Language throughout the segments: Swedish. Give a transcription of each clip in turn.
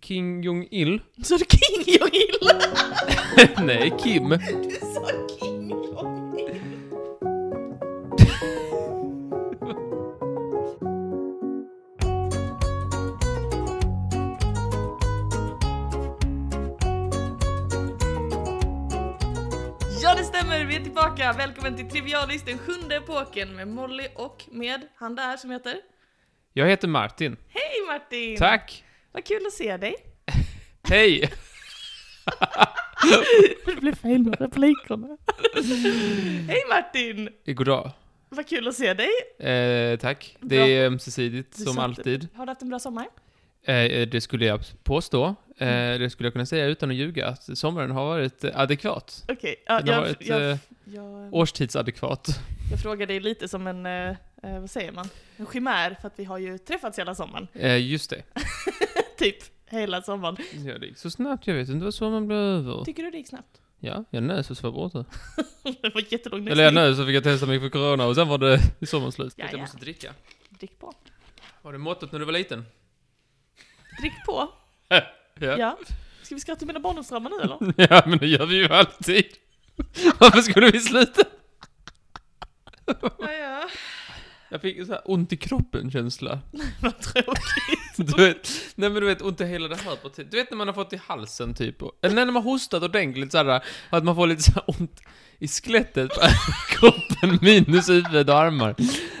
King Jong-Il. Så du King Jong-Il? Nej, Kim. Du sa King Jong-Il. Ja, det stämmer. Vi är tillbaka. Välkommen till Trivialis, den sjunde epoken med Molly och med han där som heter... Jag heter Martin. Hej Martin! Tack. Vad kul att se dig. Hej. Det blev fel med replikerna. Hej Martin! Goddag. Vad kul att se dig. Eh, tack. Det Bra. är ömsesidigt, som sa att- alltid. Har du haft en bra sommar? Eh, det skulle jag påstå. Eh, Mm. det skulle jag kunna säga utan att ljuga, att sommaren har varit eh, adekvat. Okej, ja, Den har jag, varit, jag, eh, jag, Årstidsadekvat. jag frågar dig lite som en, eh, eh, vad säger man, en chimär för att vi har ju träffats hela sommaren. Eh, just det. typ hela sommaren. Ja, det gick så snabbt, jag vet inte vad sommaren blev över. Tycker du det gick snabbt? Ja, jag nös och så var borta. det var jättelångt Eller jag nös och fick jag testa mig för corona och sen var det i sommaren slut. Ja, Jag ja. måste dricka. Drick på. Var det måttet när du var liten? Drick på. Ja. Ja. Ska vi skratta mina barndomsdramar nu eller? Ja, men det gör vi ju alltid. Varför skulle vi sluta? ja, ja. Jag fick så här ont i kroppen-känsla. Vad tråkigt. Du vet, nej men du vet, ont i hela det här partiet. Du vet när man har fått i halsen typ, och, eller när man hostat ordentligt såhär, att man får lite så här ont i skelettet på kroppen minus huvud och armar.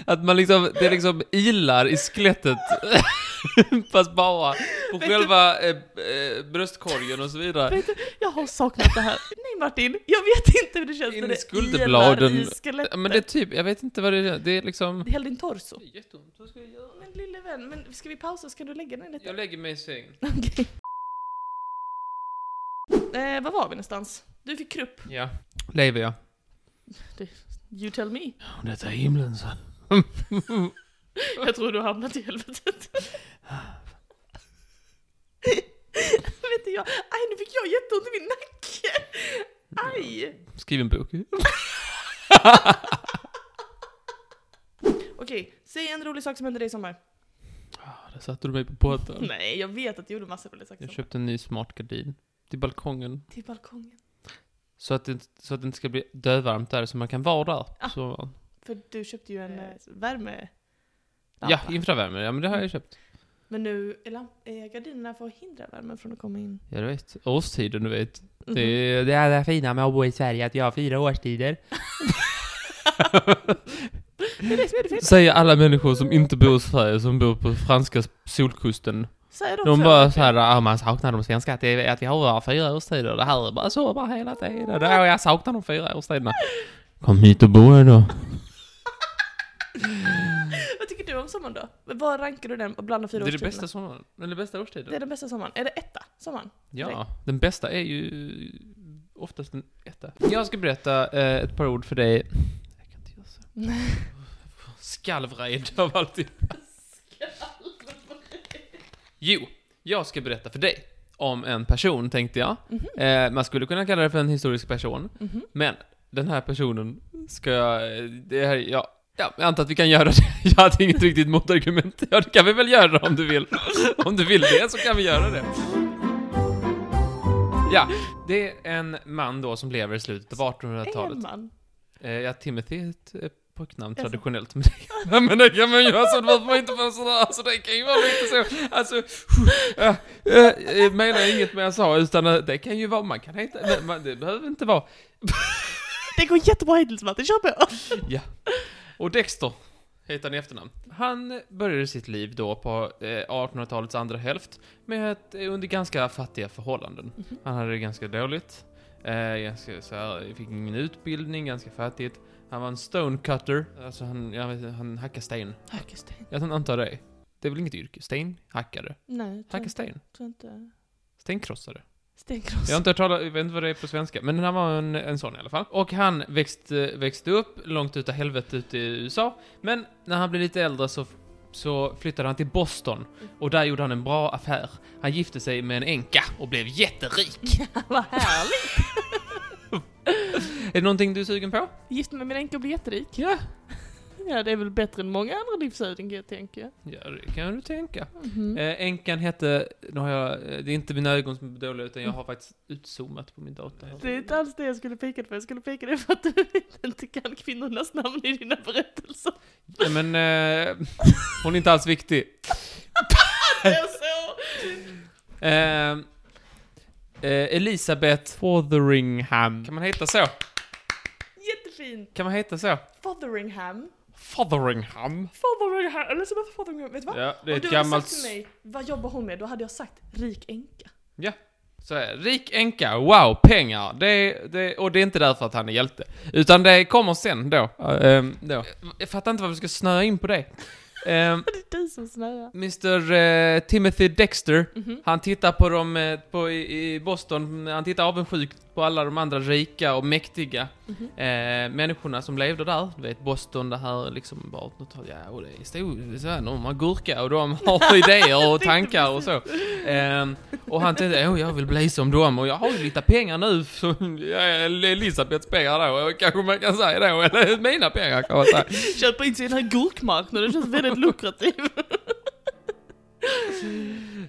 Att man liksom, det liksom ilar i skelettet, fast bara på Vet du- själva eh, eh, bröstkorgen och så vidare. Vet du, jag har saknat det här. Nej Martin, jag vet inte hur det känns In när det skulderbladen. i skelettet. Men det är typ, jag vet inte vad det är, det är liksom... Det är din torso. Jätteont, vad ska jag göra? Men lille vän, men ska vi pausa? Ska du lägga dig lite? Jag lägger mig i sängen. Okej. Eh, var var vi någonstans? Du fick krupp. Ja. Lever jag? You tell me. Detta är himlen så. Jag tror du har hamnat i helvetet. Vet du, jag, aj nu fick jag jätteont i min nacke. Aj. Skriv en bok. Okej, säg en rolig sak som hände dig i sommar. Ah, Där satte du mig på båten. Nej, jag vet att du gjorde massor roliga saker. Jag köpte en ny smart gardin till balkongen. Till balkongen. Så att, det, så att det inte ska bli dövarmt där, så man kan vara där. Ah. Så, För du köpte ju en eh, värme... ja, infravärme. Ja, men det har jag köpt. Men nu är, lamp- är gardinerna för att hindra värmen från att komma in. Ja, du vet. Årstiden, du vet. Mhm. Det är det allra fina med att bo i Sverige, att jag har fyra årstider. Det är det som är det fina. Säger alla människor som inte bor i Sverige, som bor på franska solkusten. Säger de, De så? bara så här, ah, man saknar de svenska, att, det, är- att vi har våra fyra årstider. Det här är bara så bara hela tiden. Ja, jag saknar de fyra årstiderna. Kom hit och bo här då. Du om sommaren då? Vad rankar du den bland de fyra Det är årstiderna? bästa sommaren. Eller bästa årstiden. Det är den bästa sommaren. Är det etta sommaren? Ja, den bästa är ju oftast den etta. Jag ska berätta eh, ett par ord för dig. Jag kan inte göra så. Skalvred av alltid. Jo, jag ska berätta för dig om en person, tänkte jag. Mhm. Eh, man skulle kunna kalla det för en historisk person. Mhm. Men den här personen ska jag... Det här, ja, ja, jag antar att vi kan göra det. Jag hade inget riktigt motargument. Ja, det kan vi väl göra om du vill. Om du vill det så kan vi göra det. Ja, det är en man då som lever i slutet av En 1800-talet. man. Eh, ja, Timothy är ett eh, pojknamn traditionellt. Men det, men det kan man ju, alltså behöver man inte vara sådär, alltså det kan ju vara lite så, alltså, äh, äh, jag menar inget med jag sa, utan eh, det kan ju vara, man kan heta, man, det behöver inte vara, Det går jättebra hittills Martin, kör på! ja. Och Dexter heter han i efternamn. Han började sitt liv då på eh, 1800-talets andra hälft med ett, eh, under ganska fattiga förhållanden. Han hade det ganska dåligt. Eh, ganska så här, fick ingen utbildning, ganska fattigt. Han var en stonecutter, alltså han, jag vet, inte, han hackade sten. Högersten. Jag antar det. Det är väl inget yrke? Stenhackare? Nej, tror, Hacka sten? tror inte. Stenkrossare? Stenkross. Jag har inte hört talas, jag vet inte vad det är på svenska, men han var en, en sån i alla fall. Och han växte, växte upp långt utav helvetet ute i USA, men när han blev lite äldre så, så flyttade han till Boston, och där gjorde han en bra affär. Han gifte sig med en änka och blev jätterik. Vad härligt! Är det någonting du är sugen på? Gift med min änka och bli jätterik. Ja. Ja, det är väl bättre än många andra livsöden kan jag tänka. Ja, det kan du tänka. Eh, änkan hette, nu har jag, eh, det är inte mina ögon som är dåliga utan jag har faktiskt utzoomat på min dator. Det är inte alls det jag skulle peka på. Jag skulle peka det för att du inte kan kvinnornas namn i dina berättelser. Nej men, eh, hon är inte alls viktig. Det är så. Eh, eh, Elisabeth Fotheringham. Kan man heta så? Jättefint. Kan man heta så? Fotheringham. Fotheringham? Fotheringham. Elisabeth Fotheringham. Vet du vad? Ja, det är Om ett du hade gammalt... sagt till mig, vad jobbar hon med? Då hade jag sagt rik änka. Ja. Så är det. Rik änka, wow, pengar. Det, det, och det är inte därför att han är hjälte. Utan det kommer sen då. Ehm, då. Jag fattar inte varför vi ska snöa in på det. Ehm, Det är du som snöar. Mr eh, Timothy Dexter, Mhm. han tittar på dem eh, på, i, i Boston, han tittar avundsjukt på alla de andra rika och mäktiga Mhm. eh, människorna som levde där. Du vet, Boston, det här liksom bara, ja, och det är stor, så här, de har gurka och de har idéer och tankar och så. Ehm, och han tänkte, åh, jag vill bli som dem och jag har ju lite pengar nu, är Elisabeths pengar då, kanske man kan säga då, eller mina pengar kan man säga. Köpa in sig i den här gurkmarknaden, det känns väldigt lukrativt.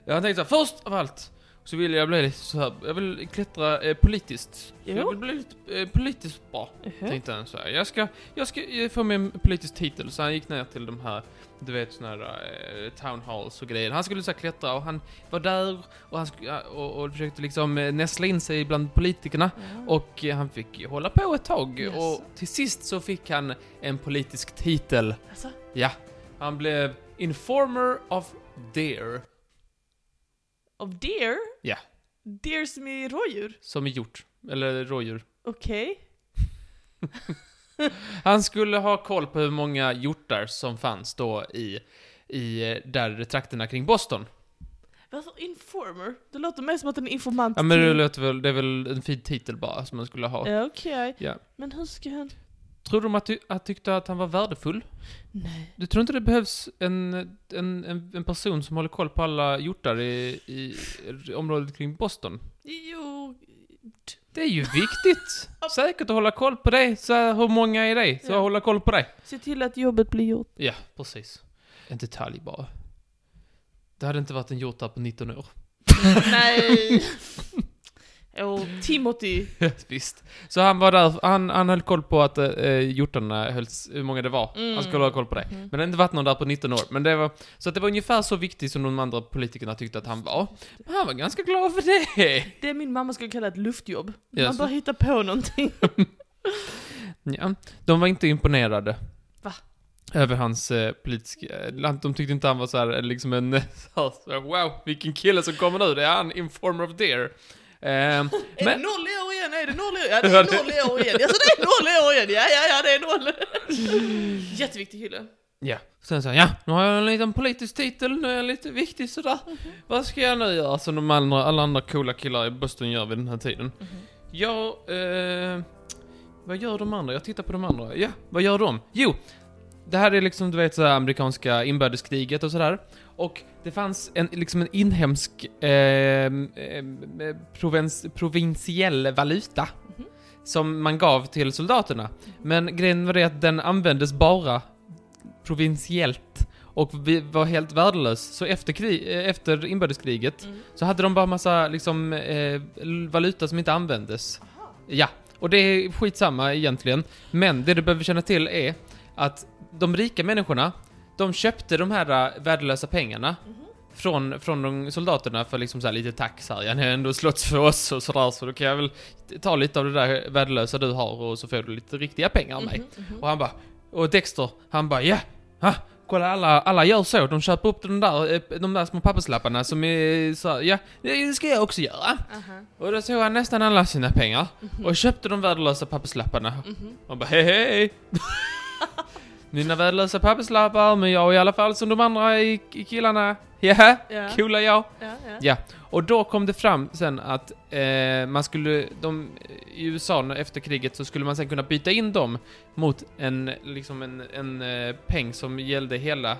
Jag tänkte så här, först av allt så vill jag bli lite så här, jag vill klättra eh, politiskt. Jo. Jag vill bli lite eh, politiskt bra, tänkte han så här. Jag ska, jag ska eh, få mig en politisk titel, så han gick ner till de här, du vet såna här eh, town halls och grejer. Han skulle så här klättra och han var där och han och, och försökte liksom eh, näsla in sig bland politikerna. Och eh, han fick hålla på ett tag Yes. och till sist så fick han en politisk titel. Alltså, Ja, han blev Informer of Deer. of deer? Ja. Deer som är rådjur? Som är gjort. Eller rådjur. Okej. Han skulle ha koll på hur många hjortar som fanns då i, i där trakterna kring Boston. Varför informer? Det låter mer som att en informant Ja men det låter väl, det är väl en fin titel bara som man skulle ha. Ja, Okej. Ja. Men hur ska han... Tror de att du att tyckte att han var värdefull? Nej. Du tror inte det behövs en, en, en, en person som håller koll på alla hjortar i, i området kring Boston? Jo... Det är ju viktigt! Säkert att hålla koll på dig, så här, hur många är det? Så Ja. hålla koll på dig. Se till att jobbet blir gjort. Ja, precis. En detalj bara. Det hade inte varit en hjort där på 19 år. Nej! Och Timothy. Visst. Så han var där, han, han höll koll på att eh, hjortarna hölls, hur många det var. Mm. Han skulle ha koll på det. Mhm. Men det har inte varit någon där på 19 år. Men det var, så att det var ungefär så viktigt som de andra politikerna tyckte att han var. Men han var ganska glad för det. Det min mamma skulle kalla ett luftjobb. Man så- bara hittar på någonting. Ja, de var inte imponerade. Va? Över hans eh, politiska... De tyckte inte han var så här, liksom en... Så här, så här, wow, vilken kille som kommer nu. Det är han, Informer of Deer. Eh, Är Men- det noll i år igen? Är det noll i år? Ja, det är noll i år igen. Alltså det är noll i år igen. Ja, ja, ja, det är noll. Jätteviktig hylla. Ja, sen så ja, nu har jag en liten politisk titel, nu är jag lite viktig sådär. Vad ska jag nu göra som de andra, alla andra coola killar i Boston gör vid den här tiden? Jag, eh, vad gör de andra? Jag tittar på de andra. Ja, vad gör de? Jo, det här är liksom, du vet, sådär amerikanska inbördeskriget och sådär. Och det fanns en, liksom en inhemsk eh, provins, provinsiell valuta Mhm. som man gav till soldaterna. Men grejen var det att den användes bara provinsiellt och var helt värdelös. Så efter, krig, eh, efter inbördeskriget Mm. så hade de bara massa liksom eh, valuta som inte användes. Ja, och det är skitsamma egentligen. Men det du behöver känna till är att de rika människorna, de köpte de här eh, värdelösa pengarna Mhm. från, från de soldaterna för liksom så här lite tack så här. Ni har ändå slått för oss och sådär, så då kan jag väl ta lite av det där värdelösa du har och så får du lite riktiga pengar av mig. Mhm, mhm. Och han bara, och Dexter, han bara ja, ha, kolla alla, alla gör så, de köper upp de där, eh, de där små papperslapparna som är så här, ja, det ska jag också göra. Aha. Och då tog han nästan alla sina pengar och köpte de värdelösa papperslapparna. Och bara hej hej! Mina värdelösa papperslappar, men jag är i alla fall som de andra i, i killarna. Ja, Ja. coola jag. Ja, ja. Ja, och då kom det fram sen att eh, man skulle, de, i USA efter kriget så skulle man sen kunna byta in dem mot en, liksom en, en eh, peng som gällde hela,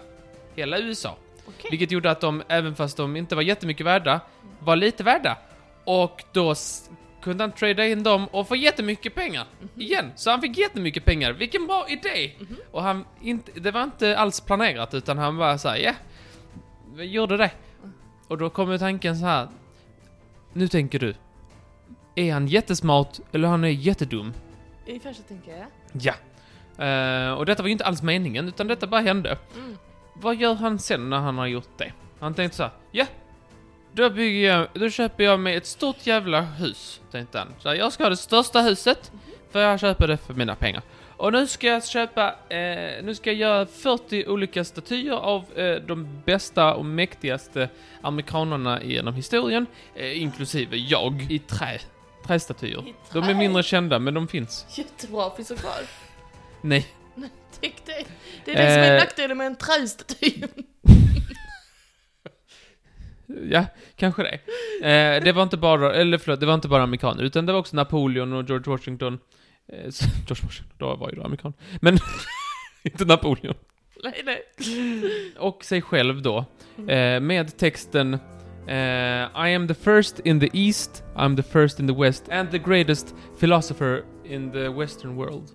hela USA. Okej. Vilket gjorde att de, även fast de inte var jättemycket värda, var lite värda. Och då kunde han trada in dem och få jättemycket pengar. Igen. Så han fick jättemycket pengar. Vilken bra idé! Och han, inte, det var inte alls planerat utan han bara såhär, ja, vi gjorde det. Och då kommer tanken så här. Nu tänker du. Är han jättesmart eller han är jättedum? Ungefär så tänker jag. Ja. Eh, och detta var ju inte alls meningen, utan detta bara hände. Mm. Vad gör han sen när han har gjort det? Han tänkte så här, ja. Då bygger jag, då köper jag mig ett stort jävla hus, tänkte han. Så jag ska ha det största huset, för jag köper det för mina pengar. Och nu ska jag köpa, eh, nu ska jag göra 40 olika statyer av eh, de bästa och mäktigaste amerikanerna genom historien, eh, inklusive jag, i trä. Trästatyer. I De är trä? mindre kända, men de finns. Jättebra, finns det kvar? Nej. Tänk det. Det är det som är Eh. nackdelen med en trästaty. Ja, kanske det. Eh, det var inte bara, eller förlåt, det var inte bara amerikaner, utan det var också Napoleon och George Washington. Eh, George Washington, då var ju då amerikan. Men, inte Napoleon. nej, nej. Och sig själv då, eh, med texten eh, I am the first in the East, I'm the first in the West, and the greatest philosopher in the Western world.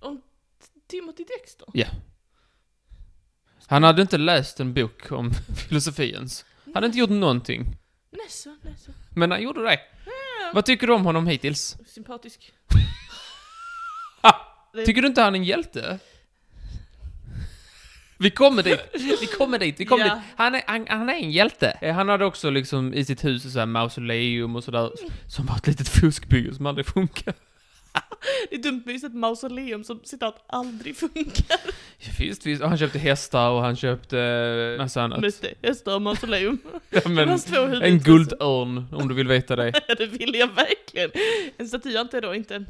Om Timothy Dexter? Ja. Han hade inte läst en bok om filosofi ens. Han hade inte gjort någonting. Näså, näså. Men han gjorde det. Ja, Vad tycker du om honom hittills? Sympatisk. Det- Tycker du inte han är en hjälte? Vi kommer dit, vi kommer dit, vi kommer Ja. dit. Han är, han, han är en hjälte. Eh, Han hade också liksom i sitt hus så här mausoleum och sådär, som var ett litet fuskbygge som aldrig funkar. Det är dumt med just ett mausoleum som citat aldrig funkar. Ja, visst, visst. Och han köpte hästar och han köpte eh, massa annat. Mest det, hästar och mausoleum. Ja, men, en guldörn, om du vill veta det. det vill jag verkligen. En staty jag då inte.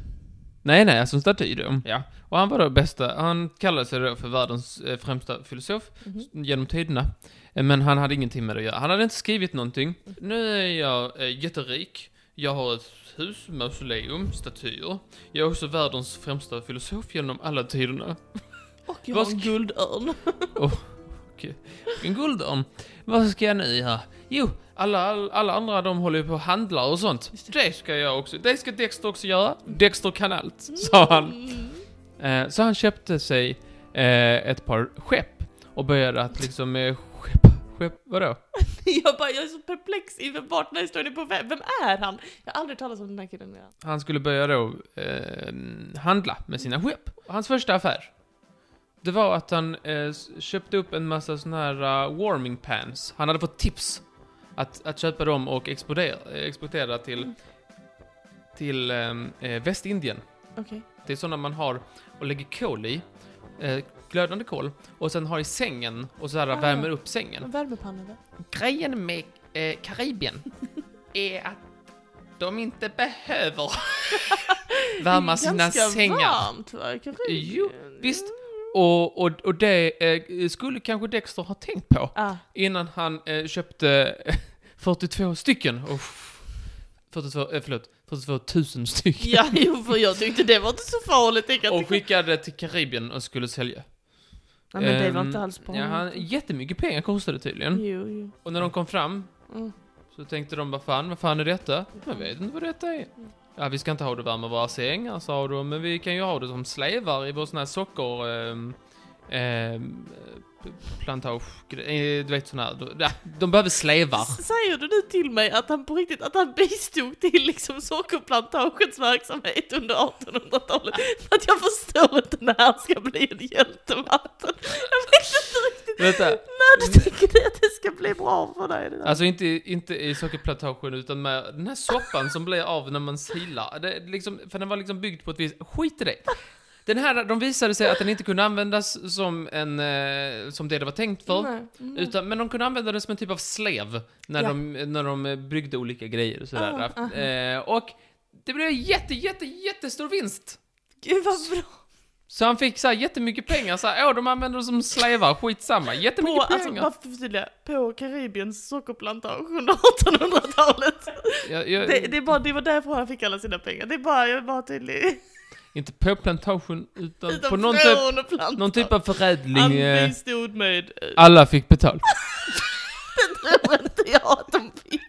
Nej, nej, alltså en staty då. Ja. Och han var då bästa, han kallade sig då för världens eh, främsta filosof Mhm. genom tiderna. Eh, Men han hade ingenting med det att göra. Han hade inte skrivit någonting. Nu är jag eh, jätterik. Jag har ett hus, mausoleum, statyer. Jag är också världens främsta filosof genom alla tiderna. Och jag Vad har en guldörn. En guldörn. Vad ska jag nu göra? Jo, alla, alla, alla andra de håller ju på och handlar och sånt. Just Det ska jag också. Det ska Dexter också göra. Dexter kan allt, sa han. Mm. Eh, så han köpte sig eh, ett par skepp och började att liksom eh, vadå? Jag bara, jag är så perplex inför vart den här historien är på väg. Vem är han? Jag har aldrig talat om den här killen innan. Han skulle börja då eh, handla med sina skepp. Hans första affär, det var att han eh, köpte upp en massa såna här uh, warming pans. Han hade fått tips att, att köpa dem och exportera, eh, exportera till, till ehm, eh, Västindien. Okej. Det är sådana man har och lägger kol i, eh, glödande kol, och sen har i sängen och så här Ah. värmer upp sängen. En värmepanna va? Grejen med eh, Karibien är att de inte behöver värma sina Ganska sängar. varmt va? Karibien? Jo, visst. Och, och, och det eh, skulle kanske Dexter ha tänkt på Ah, innan han eh, köpte 42 stycken. Uff. 42, eh, förlåt, 42 000 stycken. ja, jo, för jag tyckte det var inte så farligt. Jag kan Och tycka- skickade till Karibien och skulle sälja. Ja, men det var Ehm, inte alls på Ja, han, jättemycket pengar kostade det tydligen. Jo, jo. Och när de kom fram Mm. så tänkte de, vad fan, vad fan är detta? Jag vet inte vad detta är. Ja, vi ska inte ha det värma våra sängar, sa de, men vi kan ju ha det som slavar i vår sån här socker... ehm, ehm, plantage, eh, du vet sån här, de, behöver slavar. S- Säger du nu till mig att han på riktigt, att han bistod till liksom sockerplantagens verksamhet under 1800-talet? För att jag förstår inte när han ska bli en hjältevatten. Jag vet inte riktigt Vänta, när du tycker det att det ska bli bra för dig. Alltså inte, inte i sockerplantagen utan med den här soppan som blir av när man silar. Det, liksom, för den var liksom byggd på ett vis, skit i det. Den här, de visade sig att den inte kunde användas som en, eh, som det det var tänkt för. Nej. Mm. Utan, men de kunde använda den som en typ av slev när, Ja. de, när de eh, bryggde olika grejer och sådär. Ah, aha. eh, och det blev en jätte, jätte, jättestor vinst. Gud vad bra. Så han fick så här jättemycket pengar, så här, åh de använder dem som slavar, skitsamma, På, jättemycket alltså, pengar. att förtydliga, på Karibiens sockerplantage under 1800-talet. jag, jag, Det, det, är bara, det var därför han fick alla sina pengar. Det är bara, jag är bara tydlig. Inte på plantagen, utan, Utan på någon typ, någon typ av förädling. Eh, bistod med... eh, alla fick betalt. Det tror inte jag att de fick.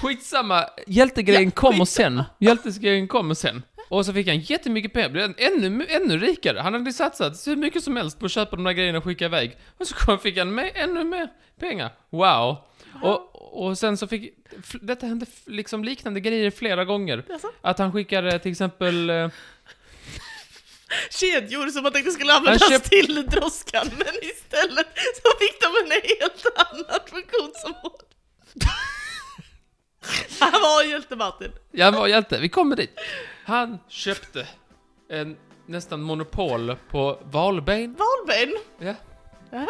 Skitsamma, hjältegrejen Ja, kommer skitsamma. sen. Hjältegrejen kommer sen. Och så fick han jättemycket pengar, blev ännu, ännu rikare. Han hade satsat hur mycket som helst på att köpa de där grejerna och skicka iväg. Och så fick han med ännu mer pengar. Wow. Och, och sen så fick, detta hände liksom liknande grejer flera gånger. Alltså, Att han skickade till exempel, eh, kedjor som man tänkte skulle användas köpt- till droskan, men istället så fick de en helt annan funktionsområde. Han var hjälte Martin. ja han var hjälte, vi kommer dit. Han köpte en nästan monopol på valben. Valben. Ja.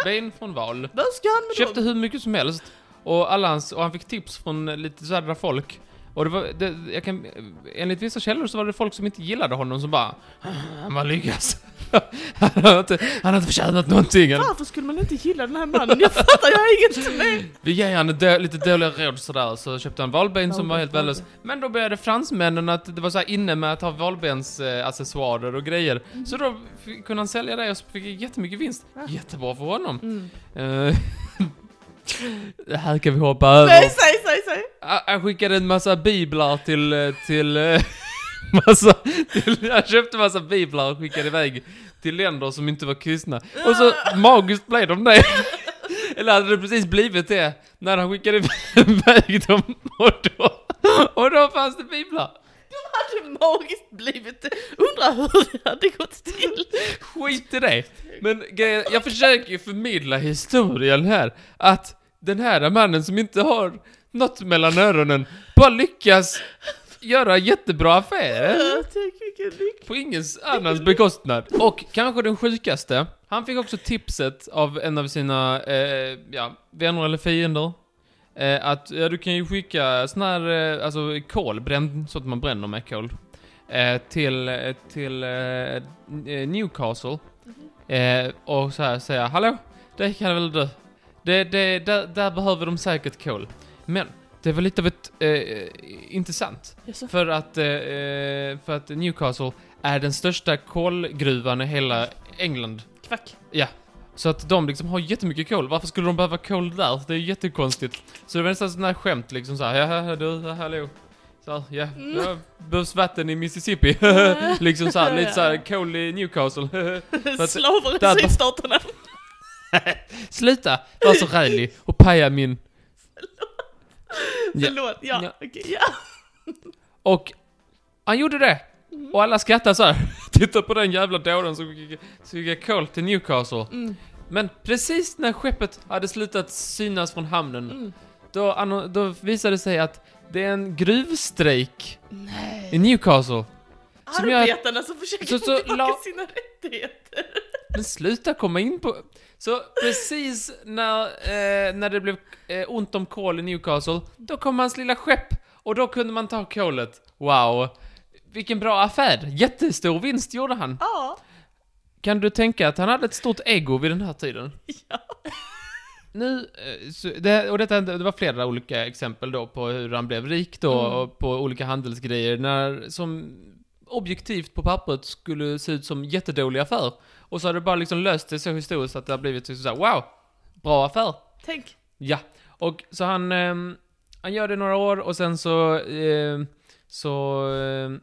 Ben från val. Vad ska han med Köpte dem? hur mycket som helst. Och alla hans, och han fick tips från eh, lite sådana folk. Och det var, det, jag kan, enligt vissa källor så var det folk som inte gillade honom som bara "Ah, Han var lyckas. han, har inte, han har inte förtjänat någonting. Varför skulle man inte gilla den här mannen? Jag fattar, jag har inget med. vi ger han dö, lite dåliga råd sådär, så köpte han valben som var helt värdelös. Men då började fransmännen att det var så här inne med att ha valbens eh, accessoarer och grejer. Så då fick, kunde han sälja det och fick jättemycket vinst. Ah. Jättebra för honom. Mm. Det här kan vi hoppa över. Nej, säg, säg, säg. Han skickade en massa biblar till, eh, till, eh, massa, till, han köpte massa biblar och skickade iväg till länder som inte var kristna. Och så magiskt blev de det. Eller hade det precis blivit det när han skickade iväg dem och då, och då fanns det biblar. hade magiskt blivit. Undrar hur det hade gått till. Skit i det. Men jag försöker ju förmedla historien här. Att den här mannen som inte har något mellan öronen bara lyckas göra jättebra affärer. På ingen annans bekostnad. Och kanske den sjukaste. Han fick också tipset av en av sina, eh, ja, vänner eller fiender. Eh, att, ja du kan ju skicka sån här, eh, alltså kol, bränn, så att man bränner med kol. Eh, till, eh, till eh, eh, Newcastle. Eh, och så här säga, hallå, det kan väl du? Det, det, där, där behöver de säkert kol. Men, det var lite av ett, intressant. Jaså? För att, för att Newcastle är den största kolgruvan i hela England. Kvack. Ja. Så att de liksom har jättemycket kol. Varför skulle de behöva kol där? Det är jättekonstigt. Så det var nästan sån här skämt liksom såhär, ja du, hallå. Så ja, Mm. ja, behövs vatten i Mississippi. liksom såhär, lite såhär, kol i Newcastle. Slavar i sydstaterna. Sluta vara så rälig och paja min... Förlåt, ja, Ja. okej, ja. Och han gjorde det. Och alla skrattade så här. Titta på den jävla dåren som skickade kol till Newcastle. Mm. Men precis när skeppet hade slutat synas från hamnen, Mm. då, då visade det sig att det är en gruvstrejk i Nej. Newcastle. Som gör- Arbetarna som försöker så- få tillbaka la- sina rättigheter. Men sluta komma in på... Så precis när, eh, när det blev eh, ont om kol i Newcastle, då kom hans lilla skepp och då kunde man ta kolet. Wow. Vilken bra affär. Jättestor vinst gjorde han. Ja. Kan du tänka att han hade ett stort ego vid den här tiden? Ja. Nu, eh, det, och detta, det var flera olika exempel då på hur han blev rik då, Mm. och på olika handelsgrejer, när, som objektivt på pappret skulle se ut som jättedålig affär. Och så har det bara liksom löst sig så historiskt att det har blivit så här, wow, bra affär. Tänk. Ja, och så han, ehm, han gör det några år och sen så, ehm, så ehm,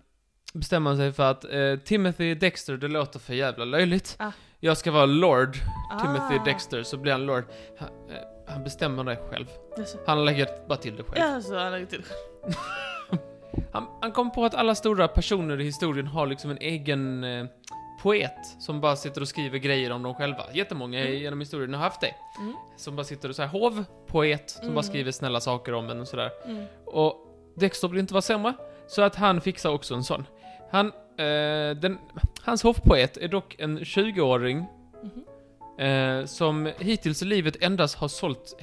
bestämmer han sig för att eh, Timothy Dexter, det låter för jävla löjligt. Ah. Jag ska vara Lord Timothy Ah. Dexter, så blir han Lord. Han, eh, han bestämmer det själv. Jaså. Han lägger bara till det själv. Så han lägger till. Han, han kom på att alla stora personer i historien har liksom en egen eh, poet som bara sitter och skriver grejer om dem själva. Jättemånga Mm. genom historien har haft det. Mm. Som bara sitter och så här hovpoet som Mm. bara skriver snälla saker om en och sådär. Mm. Och Dexter vill inte vara sämre, så att han fixar också en sån. Han, eh, den, hans hovpoet är dock en 20-åring Mhm. eh, som hittills i livet endast har sålt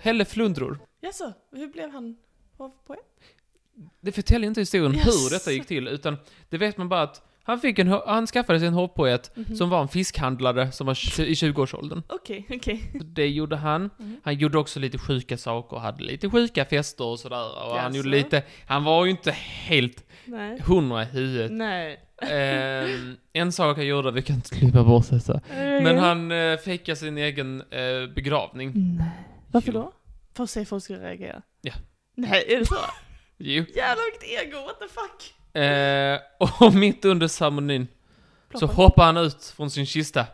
hälleflundror. Jaså, hur blev han hovpoet? Det förtäljer inte historien Yes. hur detta gick till, utan det vet man bara att han, fick en, han skaffade sig en hovpoet Mhm. som var en fiskhandlare som var i 20-årsåldern. Okej, okej. Så Det gjorde han. Mhm. Han gjorde också lite sjuka saker, hade lite sjuka fester och sådär. Och han gjorde lite, han var ju inte helt Nej. hundra i huvudet. Nej. Ehm, en sak han gjorde, vi kan inte klippa bort detta. Men Men han eh, fejkade sin egen eh, begravning. Nej. Varför Jo. då? För att se hur folk ska reagera? Nej, är det så? Jo. Jävlar vilket ego, what the fuck? Eh, och mitt under ceremonin så hoppade han ut från sin kista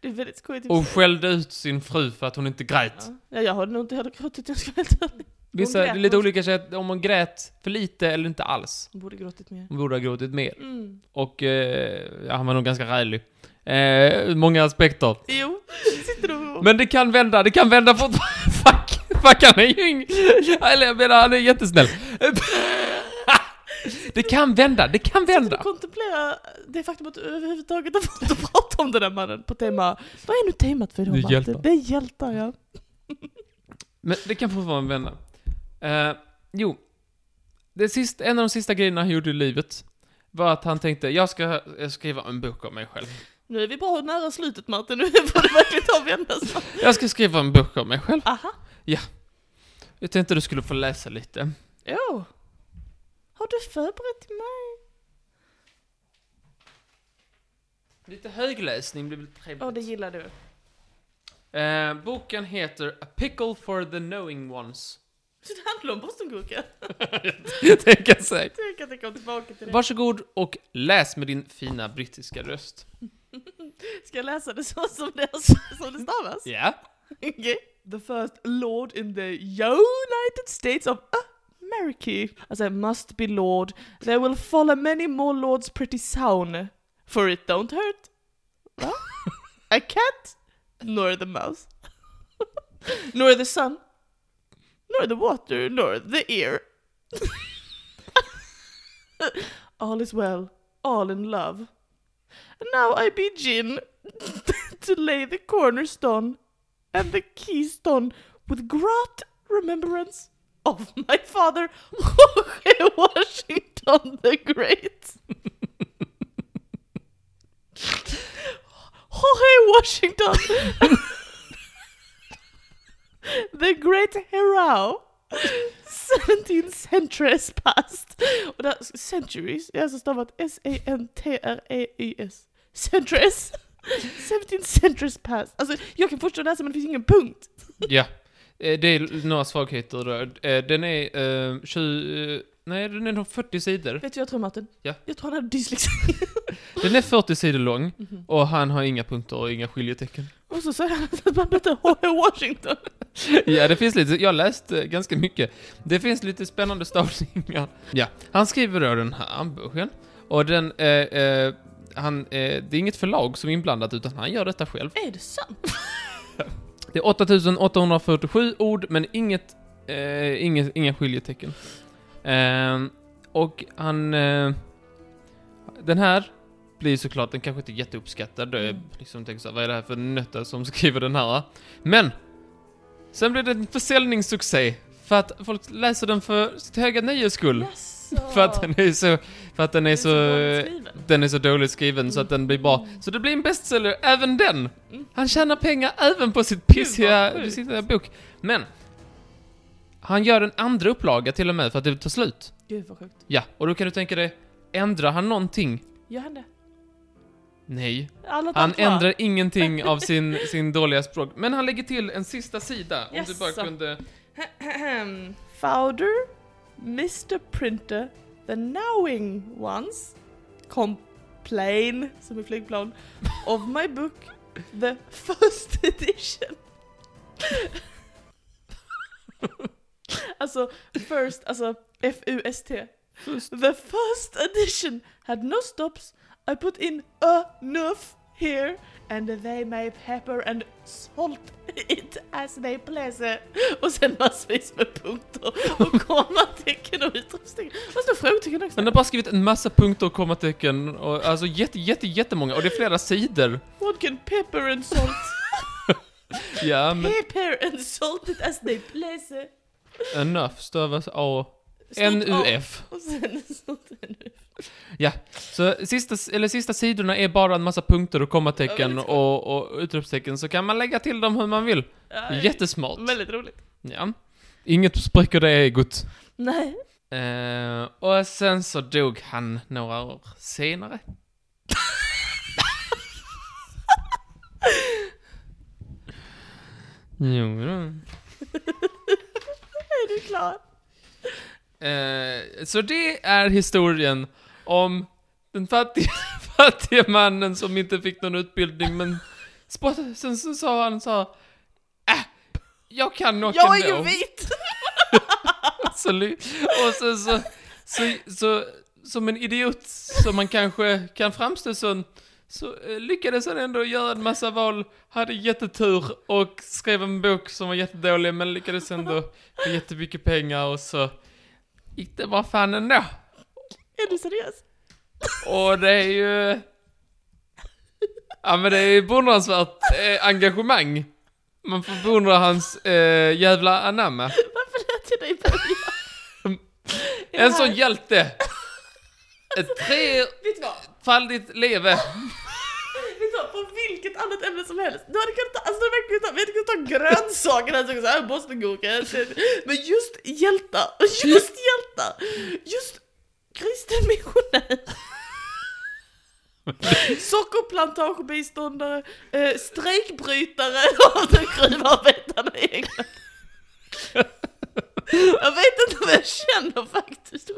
Det är väldigt skojigt. och skällde ut sin fru för att hon inte grät. ja. ja, jag hade nog inte heller gråtit, jag ska vara helt. Vissa, det är lite olika sätt om man grät för lite eller inte alls. Hon borde gråtit mer. Hon borde ha gråtit mer. Mm. Och eh, ja, han var nog ganska rälig. Eh, många aspekter. Jo, sitter du och... Men det kan vända, det kan vända fort. Fuck, fuck han är ju ing... Eller jag menar, han är jättesnäll. Det kan vända, det kan vända. och kontemplera det faktum att du överhuvudtaget har fått att prata om den där mannen på tema... Vad är nu temat för idag Det är hjältar. Det är hjältar, ja. Men det kan fortfarande vända. Eh, jo. Det sista, en av de sista grejerna han gjorde i livet var att han tänkte, jag ska skriva en bok om mig själv. Nu är vi bra nära slutet Martin, nu får det verkligen ta vända sig. Jag ska skriva en bok om mig själv. Aha. Jag tänkte du skulle få läsa lite. Jo. Har du förberett till mig? Lite högläsning blir väl trevligt. Ja, det gillar du. Eh, boken heter A Pickle for the Knowing Ones. Så det handlar om bostongurka? det jag säga. Tänk att jag kommer tillbaka till det. Varsågod och läs med din fina brittiska röst. Ska jag läsa det så som det, som det stavas? Ja. Okay. The first lord in the United States of America. I must be lord. There will follow many more lords pretty soon. For it don't hurt. A cat? Nor the mouse. nor the sun. Nor the water. Nor the ear. all is well. All in love. And now I begin to lay the cornerstone and the keystone with great remembrance of my father, Jorge Washington the Great. Jorge Washington, the great hero. 17 centuries past. Och där, centuries är alltså stavat S-A-N-T-R-E-Y-S. Centuries. 17 centuries past. Alltså, jag kan fortsätta läsa men det finns ingen punkt. Ja. Eh, Det är några svagheter då. Eh, Den är eh, 20... eh, Nej, den är nog 40 sidor. Vet du jag tror Martin? Ja. Jag tror han hade dyslexi. Den är 40 sidor lång Mhm. och han har inga punkter och inga skiljetecken. Och så säger han att man heter Jorge Washington. Ja, det finns lite. Jag läste ganska mycket. Det finns lite spännande stavningar. Ja, han skriver då den här boken. Och den, eh, eh, han, eh, det är inget förlag som är inblandat, utan han gör detta själv. Är det sant? Det är 8847 ord, men inget, eh, inget, inga skiljetecken. Eh, och han... Eh, den här blir såklart, den kanske inte är jätteuppskattad. Det är Mm. liksom, tänker så här, vad är det här för nötter som skriver den här? Men! Sen blir det en försäljningssuccé. För att folk läser den för sitt höga nöjes skull. Jaså. För att den är så, för att den är så, dåligt skriven. den är så dåligt skriven så att den blir bra. Så det blir en bestseller, även den! Mm. Han tjänar pengar även på sitt pissiga, pissiga bok. Men, han gör en andra upplaga till och med för att det tar slut. Gud vad sjukt. Ja, och då kan du tänka dig, ändrar han någonting? Gör han det? Nej. Alla Han ändrar ingenting av sin, sin dåliga språk. Men han lägger till en sista sida, om du bara kunde... Founder, Mr Printer, the knowing ones, complain, som i flygplan, of my book, the first edition. alltså, first, alltså F-U-S-T. The first edition had no stops. I put in enough here and they may pepper and salt it as they please. Och sen massvis med punkter och kommatecken och utropstecken. Och så frågetecken också. Han har bara skrivit en massa punkter och kommatecken, och, alltså jätte, jätte, jättemånga, och det är flera sidor. What can pepper and salt? Ja, men Pepper and salt it as they please. enough stavas A... N-U-F. Och sen stort NUF. Ja, så sista, eller sista sidorna är bara en massa punkter och Ja, kommatecken väldigt och, och utropstecken, så kan man lägga till dem hur man vill. Ja, Jättesmart. Väldigt roligt. Ja. Inget spräcker det egot. Nej. Eh, och sen så dog han några år senare. jo, då. Är är klar. Eh, så det är historien om den fattiga, fattiga mannen som inte fick någon utbildning men spott- sen så sa han så äh, jag kan nog Jag är ju vit! så, och så, så, så, så, som en idiot som man kanske kan framstå som, så eh, lyckades han ändå göra en massa val, hade jättetur och skrev en bok som var jättedålig men lyckades ändå få jättemycket pengar och så gick det bra fan ändå. Är du seriös? Och det är ju... Ja men det är ju beundransvärt eh, engagemang. Man får beundra hans eh, jävla anamma. Varför lät jag dig börja? En sån hjälte. Ett Vet du vad? trefaldigt leve. Vet du vad? På vilket annat ämne som helst. Du hade kunnat ta, alltså du hade kunnat ta, vi hade kunnat ta grönsaker här, så här bostongurka. Men just hjältar, just hjältar, just kristen missionär. Sockerplantagebiståndare, eh, strejkbrytare av de gruvarbetarna i England. Jag vet inte vad jag känner faktiskt.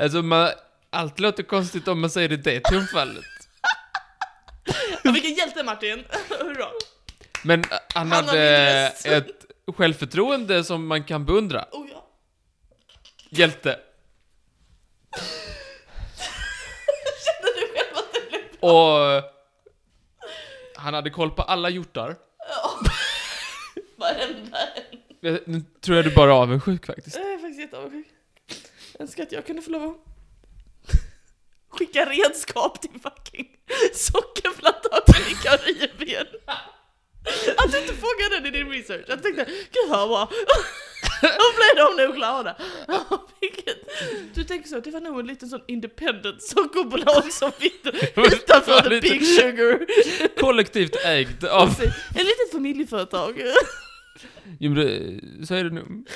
Alltså man, allt låter konstigt om man säger det i det tonfallet. Ja, vilken hjälte Martin! Hurra! Men eh, han Han hade min röst. ett självförtroende som man kan beundra. Oh ja. Hjälte. Känner du själv att det blev Och eh, han hade koll på alla hjortar. Ja. Varenda en. Jag- Nu tror jag du bara är avundsjuk faktiskt. Jag är faktiskt jätteavundsjuk. Önskar att jag kunde få lov att skicka redskap till fucking sockerplantagen i Karibien. Att du inte fångade den i din research. Jag tänkte, gud vad bra. Då blev de nog glada. Vilket- Du tänker så, det var nog en liten sån independent sockerbolag som fick utanför the big sugar. Kollektivt ägd av... En litet familjeföretag. Jo men det, så är det nog.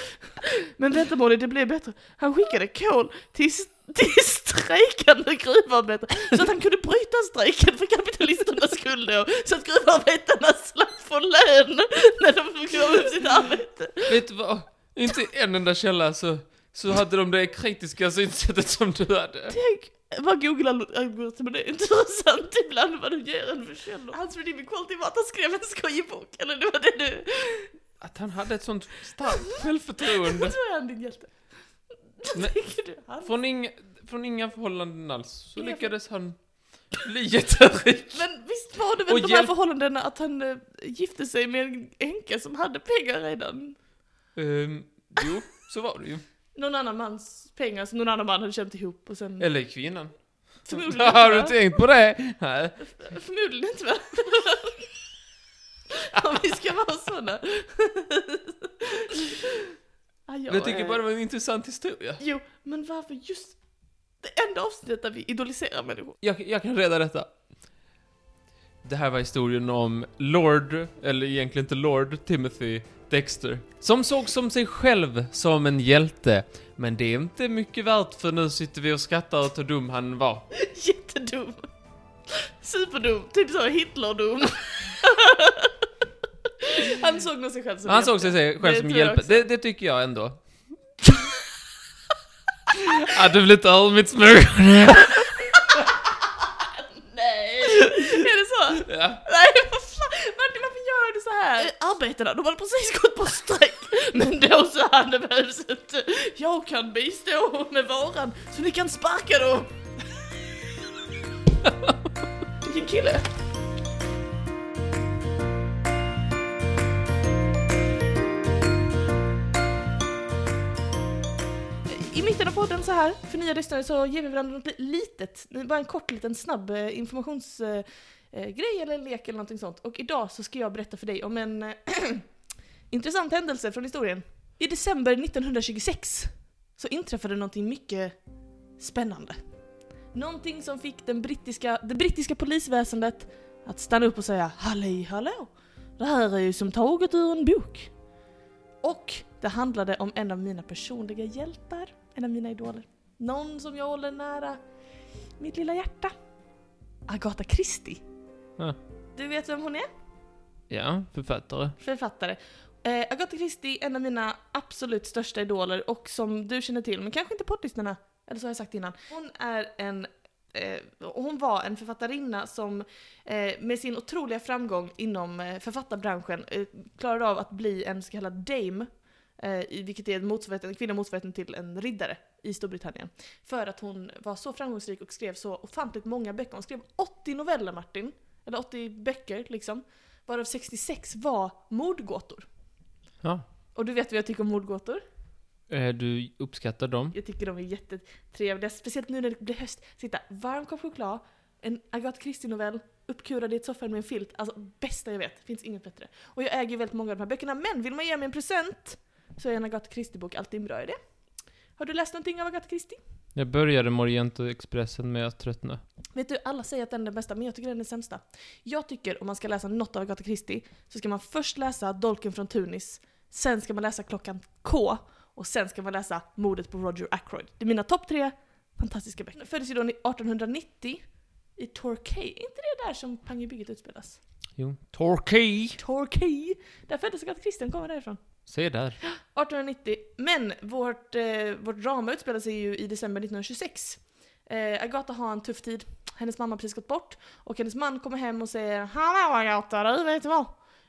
Men vänta Molly, det blev bättre. Han skickade kol till, till strejkande gruvarbetare så att han kunde bryta strejken för kapitalisternas skull då. Så att gruvarbetarna slapp få lön när de fick göra upp sitt arbete. Vet du vad? Inte en enda källa så, så hade de det kritiska synsättet som du hade. Tänk, vad Google-algoritmen är intressant ibland vad de ger en för källor. Hans redeeming quality var att han skrev en skojig bok, eller det var det du... Att han hade ett sånt starkt självförtroende. Jag tror jag är din hjälte. Men-? Han... Från inga, från inga förhållanden alls så Inga lyckades han bli jätterik. Men visst var det väl Och de här hjälp- förhållandena att han äh, gifte sig med en änka som hade pengar redan? Um, jo, så var det ju. Någon annan mans pengar som någon annan man hade känt ihop och sen... Eller kvinnan. Förmodligen inte, Har du tänkt på det? Nej. Förmodligen inte va? Om vi ska vara såna. Ah, Men jag tycker bara det var en intressant historia. Jo, men varför just det enda avsnittet där vi idoliserar människor? Jag, jag kan reda detta. Det här var historien om Lord, eller egentligen inte Lord, Timothy Dexter. Som såg som sig själv som en hjälte. Men det är inte mycket värt för nu sitter vi och skrattar åt hur dum han var. Jättedum. Superdum. Typ så Hitlerdum. Han såg nog sig själv som Han såg hjälte. sig själv Det som också. Det, det tycker jag ändå. Ja, du vill inte ha mitt smörgås? Nej! Är det så? Ja. Nej, vad fan? Martin, varför gör du så här? Eh, Arbetarna, de hade precis gått på strejk. Men då sa han, det behövs inte. Jag kan bistå med varan, så ni kan sparka dem. Vilken kille. Podden så här, för nya lyssnare, så ger vi varandra något litet, bara en kort liten snabb informationsgrej eh, eh, eh eller lek eller någonting sånt. Och idag så ska jag berätta för dig om en eh, intressant händelse från historien. I december 1926 så inträffade någonting mycket spännande. Någonting som fick den brittiska, det brittiska polisväsendet att stanna upp och säga Halli hallå! Det här är ju som taget ur en bok. Och det handlade om en av mina personliga hjältar, en av mina idoler. Någon som jag håller nära mitt lilla hjärta. Agatha Christie. Ja. Du vet vem hon är? Ja, författare. Författare. Eh, Agatha Christie, en av mina absolut största idoler och som du känner till, men kanske inte poddlyssnarna, eller så har jag sagt innan. Hon är en eh, hon var en författarinna som eh, med sin otroliga framgång inom eh, författarbranschen eh, klarade av att bli en så kallad dame, eh, vilket är en, motsvarigheten, en kvinna motsvarigheten till en riddare i Storbritannien. För att hon var så framgångsrik och skrev så ofantligt många böcker. Hon skrev 80 noveller Martin, eller 80 böcker liksom, varav 66 var mordgåtor. Ja. Och du vet vad jag tycker om mordgåtor? Eh, Du uppskattar dem? Jag tycker de är jättetrevliga, speciellt nu när det blir höst. Sitta varm kopp choklad, en Agatha Christie-novell, uppkurad i ett soffan med en filt. Alltså bästa jag vet, finns inget bättre. Och jag äger ju väldigt många av de här böckerna, men vill man ge mig en present så är en Agatha Christie-bok alltid en bra idé. Har du läst någonting av Agatha Christie? Jag började med att tröttna. Vet du, alla säger att den är den bästa, men jag tycker den är den sämsta. Jag tycker om man ska läsa något av Agatha Christie så ska man först läsa Dolken från Tunis, sen ska man läsa Klockan K och sen ska man läsa Mordet på Roger Ackroyd. Det är mina topp tre fantastiska böcker. Föddes ju då 1890 i Torquay. Är inte det där som Pang i bygget utspelas? Jo. Torquay! Torquay! Där föddes Agatha Christie, den kommer därifrån. Se där. 1890. Men vårt, eh, vårt drama utspelar sig ju i december 1926. Eh, Agatha har en tuff tid. Hennes mamma har precis gått bort. Och hennes man kommer hem och säger Hallå Agatha, du vet vad?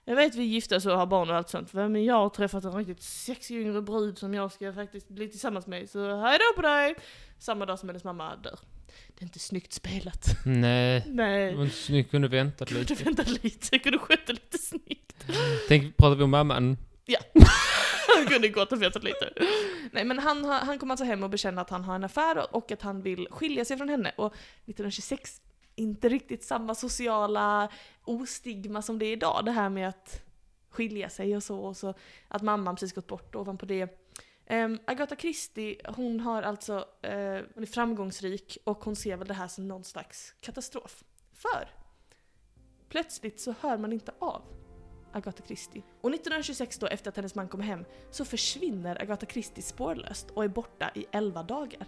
Jag vet vi är gifta och har barn och allt sånt. Men jag har träffat en riktigt sexig yngre brud som jag ska faktiskt bli tillsammans med. Så hej då på dig! Samma dag som hennes mamma dör. Det är inte snyggt spelat. Nej. Nej. Men Ni kunde väntat Kunde lite. vänta lite, jag kunde sköta lite snyggt. Tänk, pratar vi om mamman? Han kunde gått och vetat lite. Nej men han, han kommer alltså hem och bekänner att han har en affär och att han vill skilja sig från henne. Och 1926, inte riktigt samma sociala ostigma som det är idag. Det här med att skilja sig och så. Och så att mamman precis gått bort ovanpå det. Um, Agatha Christie, hon har alltså, eh, hon är framgångsrik och hon ser väl det här som någon slags katastrof. För plötsligt så hör man inte av Agatha Christie. Och 1926 då, efter att hennes man kommer hem, så försvinner Agatha Christie spårlöst och är borta i 11 dagar.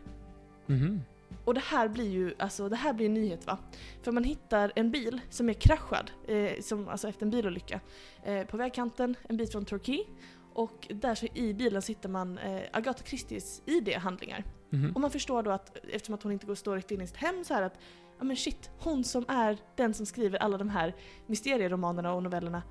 Mhm. Och det här blir ju, alltså det här blir en nyhet va? För man hittar en bil som är kraschad, eh, som, alltså efter en bilolycka, eh, på vägkanten en bit från Torquay. Och där så i bilen så hittar man eh, Agatha Christies ID-handlingar. Mhm. Och man förstår då att eftersom att hon inte går står riktigt in i sitt hem så här att ja men shit, hon som är den som skriver alla de här mysterieromanerna och novellerna,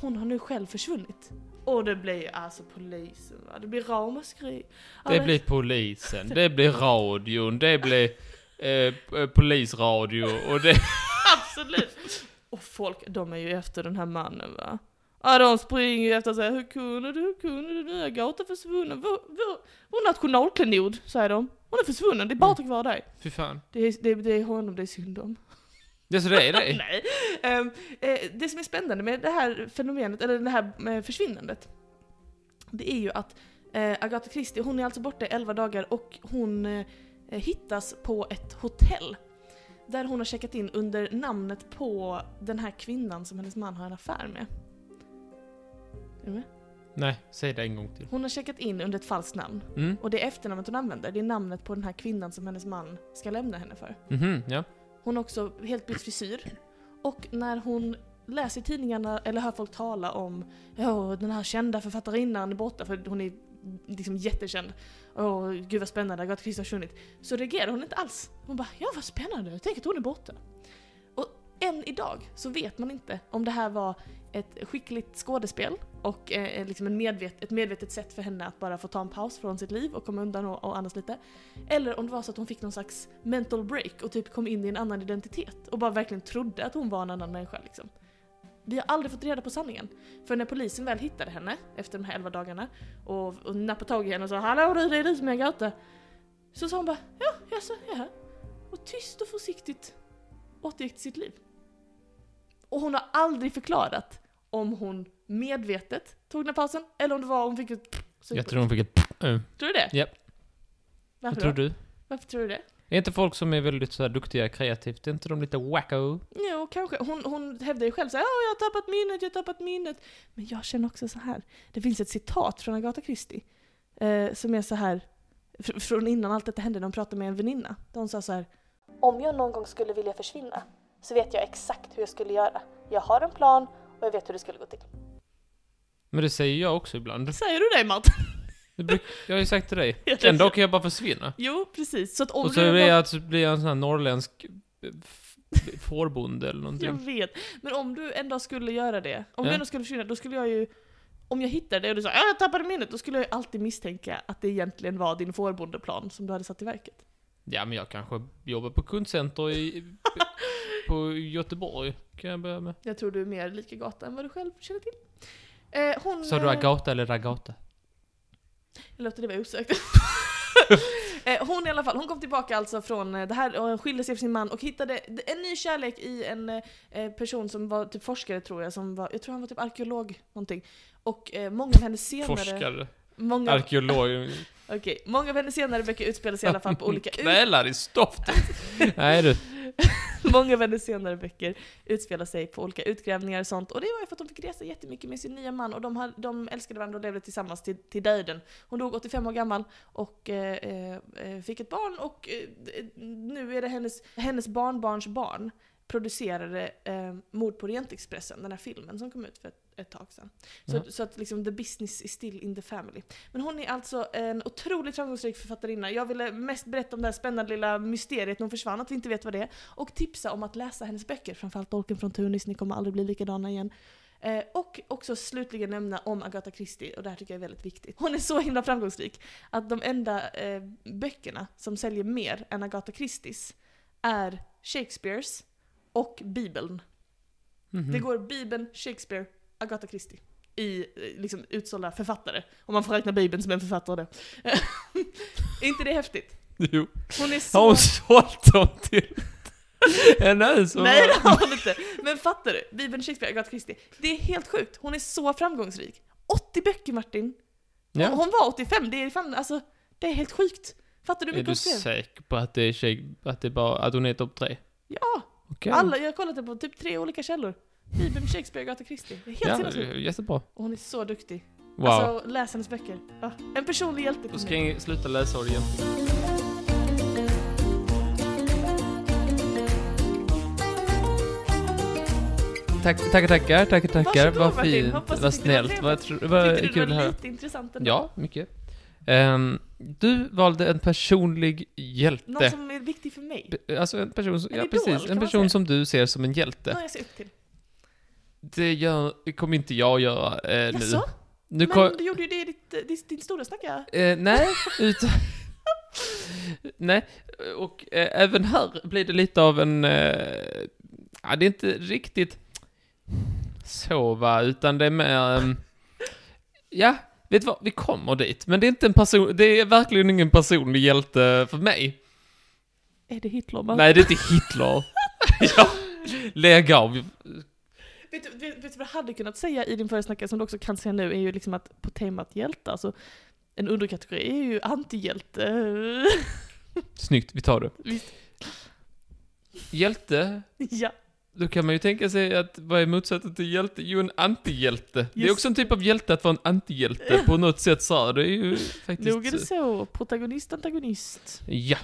hon har nu själv försvunnit. Och det blir alltså polisen va, det blir ramaskri. Det Alla- blir polisen, det blir radion, det blir eh, eh, polisradio och det... Absolut! Och folk, de är ju efter den här mannen va. Ja de springer ju efter och säger hur kunde du, hur kunde du, nu är Gata försvunnen. Vår, vår, vår nationalklenod, säger de. Hon är försvunnen, det är bara tack vare dig. Fy fan. Det är, det, det är honom det är synd om. Det är så det? Nej. Ehm, eh, det som är spännande med det här fenomenet, eller det här med försvinnandet, det är ju att eh, Agatha Christie, hon är alltså borta i 11 dagar och hon eh, hittas på ett hotell. Där hon har checkat in under namnet på den här kvinnan som hennes man har en affär med. Är du med? Nej, säg det en gång till. Hon har checkat in under ett falskt namn. Mm. Och det efternamnet hon använder, det är namnet på den här kvinnan som hennes man ska lämna henne för. Mhm, ja. Hon har också helt bytt frisyr. Och när hon läser i tidningarna eller hör folk tala om ja, den här kända författarinnan är borta, för hon är liksom jättekänd. Åh, gud vad spännande, Agatha Christie har försvunnit. Så reagerar hon inte alls. Hon bara, ja vad spännande, tänk att hon är borta. Och än idag så vet man inte om det här var ett skickligt skådespel och eh, liksom en medvet, ett medvetet sätt för henne att bara få ta en paus från sitt liv och komma undan och, och andas lite. Eller om det var så att hon fick någon slags mental break och typ kom in i en annan identitet och bara verkligen trodde att hon var en annan människa liksom. Vi har aldrig fått reda på sanningen. För när polisen väl hittade henne efter de här 11 dagarna och, och nappade tag i henne och sa Hallå du, det är du som är Agatha. Så sa hon bara ja, jaså, ja. Och tyst och försiktigt återgick till sitt liv. Och hon har aldrig förklarat om hon medvetet tog den här pausen eller om det var hon fick ett Jag tror hon fick ett... Uh. Tror du det? Japp. Varför Vad tror då? du? Varför tror du det? Är inte folk som är väldigt så här duktiga kreativt, är inte de lite wacko? Jo, kanske. Hon, hon hävdar ju själv så här, "Ja, jag har tappat minnet, jag har tappat minnet. Men jag känner också så här. Det finns ett citat från Agatha Christie eh, som är så här fr- från innan allt detta hände när hon pratade med en väninna. Där hon sa så här. Om jag någon gång skulle vilja försvinna så vet jag exakt hur jag skulle göra. Jag har en plan och jag vet hur det skulle gå till. Men det säger jag också ibland. Säger du det Martin? Jag har ju sagt till dig. En dag kan jag bara försvinna. Jo, precis. Så att om Och så du blir jag, så blir jag en sån här norrländsk eh, fårbonde eller Jag någonting. vet. Men om du ändå skulle göra det, om Ja. du ändå skulle försvinna, då skulle jag ju om jag hittade det och du sa "Ja, jag tappade minnet, då skulle jag ju alltid misstänka att det egentligen var din fårbondeplan som du hade satt i verket. Ja, men jag kanske jobbar på kundcenter i, på Göteborg. Kan jag börja med. Jag tror du är mer lika gata än vad du själv känner till. Eh, hon... Sa du eh, Agata eller Ragata? Jag låter det vara osökt. Eh, hon i alla fall, hon kom tillbaka alltså från eh, det här och skilde sig från sin man och hittade en ny kärlek i en eh, person som var typ forskare tror jag, som var, jag tror han var typ arkeolog någonting. Och eh, många av hennes senare... Forskare. Många, Arkeolog. okej, många av hennes senare böcker utspelar sig i alla fall på olika... Krälar i stoftet. Nej du. Många av hennes senare böcker utspelar sig på olika utgrävningar och sånt. Och det var ju för att de fick resa jättemycket med sin nya man och de, hade, de älskade varandra och levde tillsammans till, till döden. Hon dog 85 år gammal och eh, eh, fick ett barn och eh, nu är det hennes, hennes barnbarns barn producerade eh, Mord på Orientexpressen, den här filmen som kom ut för ett, ett tag sedan. Så, Ja. så att liksom the business is still in the family. Men hon är alltså en otroligt framgångsrik författarinna. Jag ville mest berätta om det här spännande lilla mysteriet när hon försvann, att vi inte vet vad det är. Och tipsa om att läsa hennes böcker, framförallt Dolken från Tunis, ni kommer aldrig bli likadana igen. Eh, och också slutligen nämna om Agatha Christie, och det här tycker jag är väldigt viktigt. Hon är så himla framgångsrik att de enda eh, böckerna som säljer mer än Agatha Christies är Shakespeares och Bibeln. Mhm. Det går Bibeln, Shakespeare, Agatha Christie i eh, liksom, utsålda författare. Om man får räkna Bibeln som en författare är inte det häftigt? Jo. Hon är så... Har hon sålt dem till en. Nej det har hon inte. Men fattar du? Bibeln, Shakespeare, Agatha Christie. Det är helt sjukt. Hon är så framgångsrik. 80 böcker Martin. Ja. Hon var 85, det är fan, alltså, det är helt sjukt. Fattar du hur Är mycket du hon skrev? säker på att det är att det är bara, att hon är topp tre? Ja! Okej. Alla, jag har kollat det på typ tre olika källor. Bibeln, Shakespeare, Agatha Christie. Det är helt Ja, sinnessjukt. jättebra. Och hon är så duktig. Wow. Alltså, läs hennes böcker. Ja, en personlig hjälte Då ska jag sluta läsa det igen. Tack, tackar, tackar, tackar, tackar. Varsågod, Vad Martin. fint, Hoppas vad snällt, vad, vad kul det var lite intressant ändå? Ja, mycket. Ehm, du valde en personlig Någon hjälte. som är viktig för mig? Alltså en person, som, En ja idol, precis, en person som du ser som en Någon hjälte. jag ser upp till. Det gör, det kommer inte jag göra eh, nu. Jaså? Nu Men kom, du gjorde ju det i ditt, eh, ditt, din stora snacka. Eh, nej, utan... nej, och eh, även här blir det lite av en... Eh, ja, det är inte riktigt så va, utan det är mer... ja, vet du vad, vi kommer dit. Men det är inte en person, det är verkligen ingen personlig hjälte för mig. Är det Hitler? Man? Nej, det är inte Hitler. ja, lägg av. Vet, du, vet, vet du vad jag hade kunnat säga i din förra snacka som du också kan säga nu är ju liksom att på temat hjälte, alltså en underkategori är ju antihjälte. Snyggt, vi tar det. Visst. Hjälte, ja. Då kan man ju tänka sig att vad är motsatsen till hjälte? Jo, en antihjälte. Det är Just också en typ av hjälte att vara en antihjälte på något sätt så. Det är ju faktiskt... Nog är det så. Protagonist, antagonist. Ja.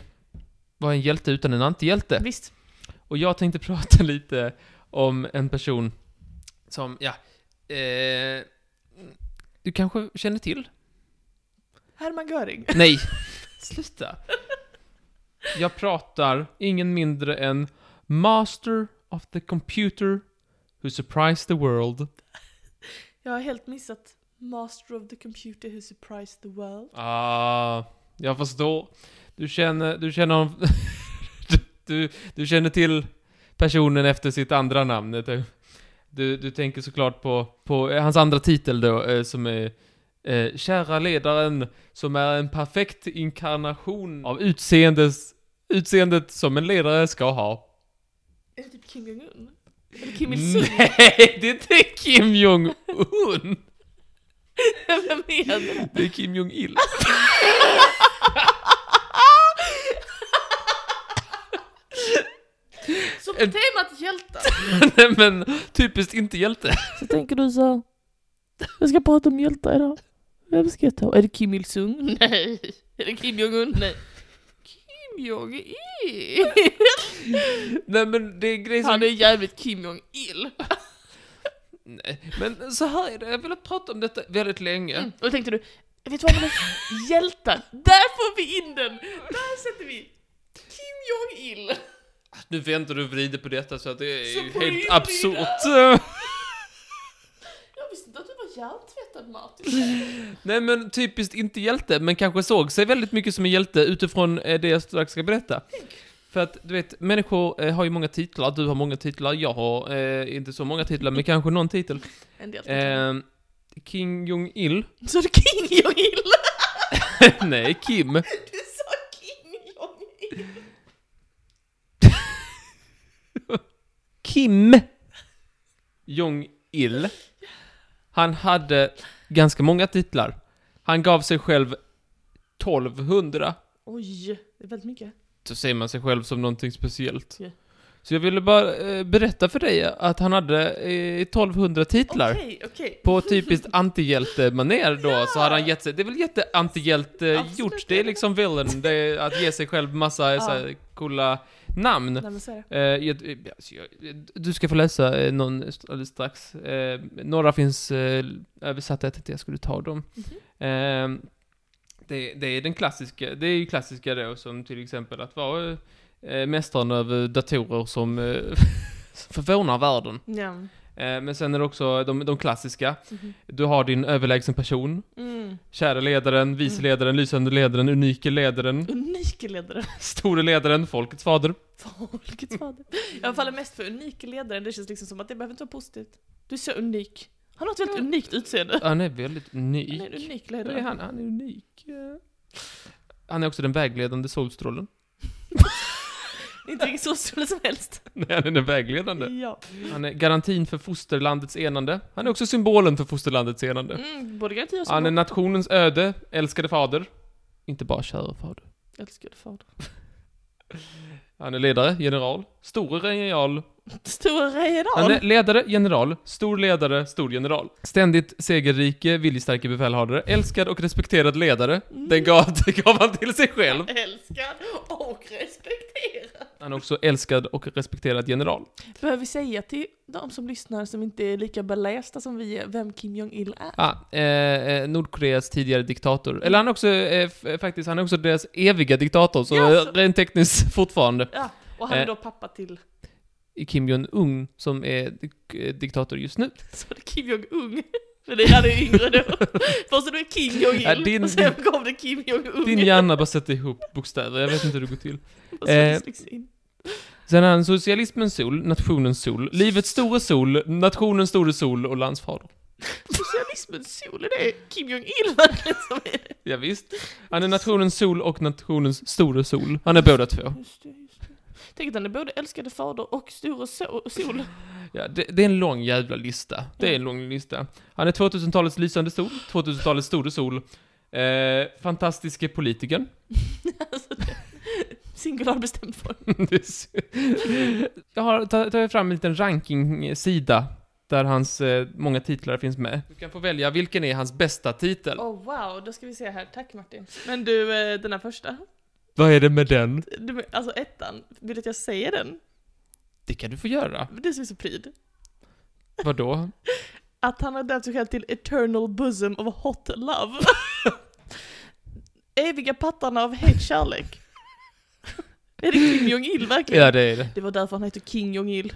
Vad är en hjälte utan en antihjälte? Visst. Och jag tänkte prata lite om en person som, ja, eh, du kanske känner till? Hermann Göring. Nej, sluta. Jag pratar ingen mindre än Master of the Computer Who Surprised the World. Jag har helt missat Master of the Computer Who Surprised the World. Ah, jag förstår. Du känner, du känner du, du, känner till personen efter sitt andra namn. Du, du tänker såklart på, på eh, hans andra titel då, eh, som är eh, Kära ledaren, som är en perfekt inkarnation av utseendes, utseendet som en ledare ska ha. Är det typ Kim Jong-Un? Eller Kim Il-Sung? Nej, det är inte Kim Jong-Un! Vem är det? Det är Kim Jong-Il. Så på temat hjältar. Nej men, typiskt inte hjälte. Så tänker du så Jag ska prata om hjältar idag. Vem ska jag ta? Är det Kim Il-Sung? Nej. Är det Kim Jong-Un? Nej. Kim Jong-Il? Nej men det är en grej som... Han är jävligt Kim Jong-Il. Nej, men så här är det. Jag har velat prata om detta väldigt länge. Mm. Och då tänkte du, vet du vad men Hjältar, där får vi in den! Där sätter vi Kim Jong-Il! Nu vänder du och vrider på detta så att det är Så helt absurt. Jag visste inte att du var hjärntvättad Martin. Nej men typiskt inte hjälte, men kanske såg sig väldigt mycket som en hjälte utifrån eh, det jag strax ska berätta. För att, du vet, människor eh, har ju många titlar, du har många titlar, jag har eh, inte så många titlar, men kanske någon titel. En del. Eh, King Jong-Il? Så du King Jong-Il? Nej, Kim. Du sa King Jong-Il! Kim Jong-Il. Han hade ganska många titlar. Han gav sig själv 1200. Oj, det är väldigt mycket. Så ser man sig själv som någonting speciellt. Ja. Så jag ville bara eh, berätta för dig att han hade eh, 1200 titlar. Okej, okej. På typiskt antihjälte-manér då, Ja! så hade han gett sig, det är väl jätte-antihjälte Absolut, gjort, det är liksom villain, det är att ge sig själv massa Ja. så här, coola namn. Nej men så är det. Eh, jag, alltså, jag, du ska få läsa eh, någon alldeles strax. Eh, några finns eh, översatta, jag tänkte jag skulle ta dem. Mhm. Eh, det, det är den klassiska, det är ju klassiska då, som till exempel att vara eh, mästaren över datorer som eh, förvånar världen. Ja. Eh, men sen är det också de, de klassiska. Mhm. Du har din överlägsen person, Mm. kära ledaren, vice ledaren, lysande ledaren, unike ledaren, Unik ledare. store ledaren, folkets fader. Folkets fader. Jag faller mest för unik ledaren, det känns liksom som att det behöver inte vara positivt. Du är så unik. Han har ett väldigt unikt utseende. Han är väldigt unik. Han är en unik ledare. han, han är unik. ja. Han är också den vägledande solstrålen. Inte vilken solstråle som helst. Nej, han är vägledande. Ja. Han är garantin för fosterlandets enande. Han är också symbolen för fosterlandets enande. Mm, både garanti och Han är nationens öde, älskade fader. Inte bara kära fader. Älskade fader. Han är ledare, general, store general. Stora Han är general. ledare, general, stor ledare, stor general. Ständigt segerrike, viljestarke befälhavare, älskad och respekterad ledare. Den gav, det gav han till sig själv. Älskad och respekterad. Han är också älskad och respekterad general. Behöver vi säga till de som lyssnar som inte är lika belästa som vi är, vem Kim Jong-Il är? Ah, eh, eh, Nordkoreas tidigare diktator. Eller han är också, eh, f- faktiskt, han är också deras eviga diktator, så eh, så- rent tekniskt fortfarande. Ja, och han är Eh. då pappa till, Kim Jong-Un, som är eh, diktator just nu. så det Kim Jong-Un. För det han är yngre då. Först är det Kim Jong-Il, Ja, din- och sen kom det Kim Jong-Un. Din hjärna bara sätter ihop bokstäver, jag vet inte hur det går till. Eh. Sen har han socialismens sol, nationens sol, livets stora sol, nationens store sol och landsfader. Socialismens sol, är det Kim Jong-Il verkligen som är det? Ja, visst. Han är nationens sol och nationens store sol. Han är båda två. Just det. Tänk att han är både älskade fader och store so- sol. Ja, det, det är en lång jävla lista. Det är en lång lista. Han är 2000-talets lysande sol, 2000-talets store sol, eh, fantastiske politikern. Alltså, det- Singular bestämd form. Jag har ta- tagit fram en liten ranking-sida där hans eh, många titlar finns med. Du kan få välja vilken är hans bästa titel. Oh wow, då ska vi se här. Tack Martin. Men du, eh, den här första. Vad är det med den? Du, alltså ettan, vill du att jag säger den? Det kan du få göra. Det som är så pryd. Vadå? Att han har döpt sig själv till Eternal Bosom of Hot Love. Eviga pattarna av het kärlek. Är det Kim Jong-Il verkligen? Ja, det är det. Det var därför han heter King Jong-Il.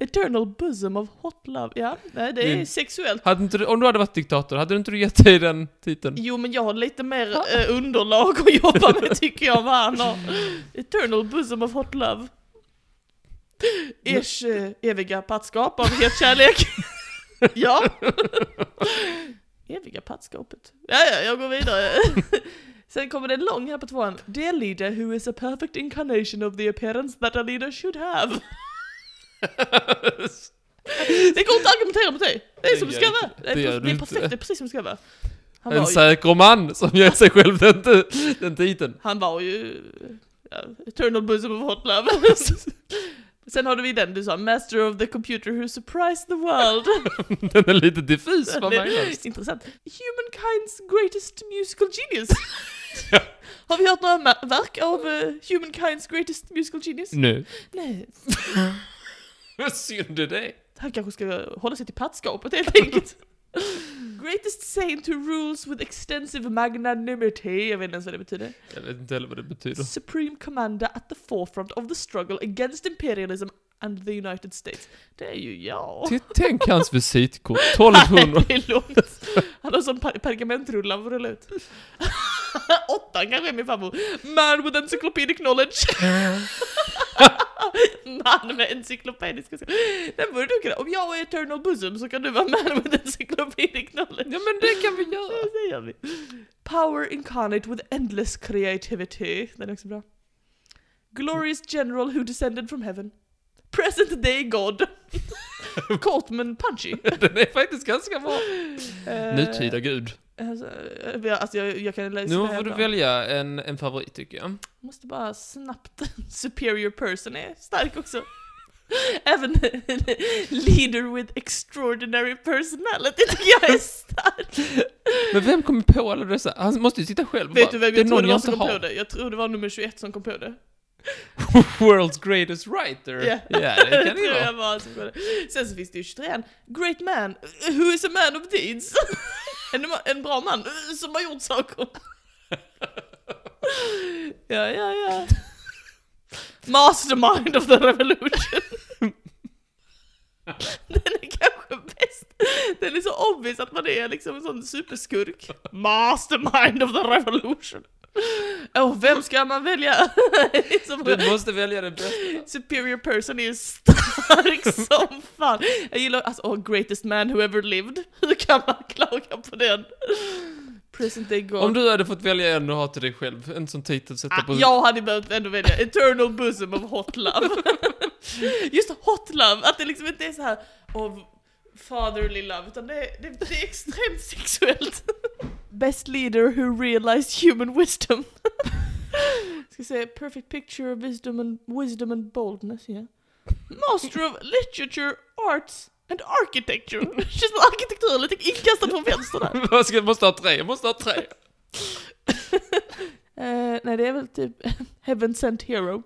Eternal Bosom of Hot Love. Ja, nej det är Min- sexuellt. Hade inte du, om du hade varit diktator, hade du inte du gett dig den titeln? Jo, men jag har lite mer eh, underlag att jobba med tycker jag vad han har. Eternal Bosom of Hot Love. Ers eh, eviga pattskap av het kärlek. ja. eviga pattskapet. Ja, ja, jag går vidare. Sen kommer det en lång här på tvåan. Dear leader who is a perfect incarnation of the appearance that a leader should have. Det går inte att argumentera mot det. Det är som det ska vara. Det det är, det är perfekt, det är precis som det ska vara. Han en var, ju, säker man som ger sig själv den, den titeln. han var ju ja, Eternal Bosom of Hot Love. Sen har vi den du sa, Master of the Computer who surprised the world. Den är lite diffus, vad menas? är Intressant. Humankind's greatest musical genius. Ja. Har vi hört några verk av uh, Humankind's greatest musical genius? Nu. Nej. Vad synd är det? Han kanske ska hålla sig till pattskapet helt enkelt. Greatest saint who rules with extensive magnanimity. Jag vet inte ens vad det betyder. Jag vet inte heller vad det betyder. Supreme commander at the forefront of the struggle against imperialism and the United States. Det är ju jag. Tänk hans visitkort, 1200. det är långt. Han har sån per- pergamentrullar han får rulla ut. Åttan kanske är min favorit. Man with encyclopedic knowledge. man med encyklopedisk. Den borde du kunna. Om jag är eternal bosom så kan du vara man with encyclopedic knowledge. Ja men det kan vi Ja, göra. det gör vi. Power incarnate with endless creativity. Den är också bra. Glorious general who descended from heaven. Present day god. Coltman Punchy. Den är faktiskt ganska bra. Eh, Nutida gud. Alltså, eh, alltså jag, jag kan läsa Nu får du välja en, en favorit tycker jag. Måste bara snabbt. Superior person är stark också. Även leader with extraordinary personality tycker jag är stark. Men vem kommer på alla dessa? Han måste ju sitta själv Vet bara, du vem jag tror det var som kom på har. det? Jag tror det var nummer 21 som kom på det. World's greatest writer. Ja. Ja, det kan det ju vara. på. Sen så finns det ju 23 Great man, who is a man of deeds. En, en bra man som har gjort saker. Ja, ja, ja. Mastermind of the revolution. Den är kanske bäst. Den är så obvious att man är liksom en sån superskurk. Mastermind of the revolution. Åh, vem ska man välja? Som Du måste välja den bästa. superior person är ju stark som fan. Jag gillar, alltså, oh, greatest man who ever lived. Hur kan man klaga på den? Present day God. Om du hade fått välja en och ha till dig själv, en sån titel sätta Ah, på... jag hade behövt ändå välja Eternal bosom of hot love. Just hot love, att det liksom inte är så här of fatherly love, utan det är, det, det är extremt sexuellt. Best leader who realized human wisdom. Ska säga perfect picture of wisdom and, wisdom and boldness, yeah. Master of literature, arts and architecture. Känns som arkitektur lite inkastad från vänster där. Jag måste ha tre, jag måste ha tre. Eh, nej, det är väl typ Heaven Sent Hero.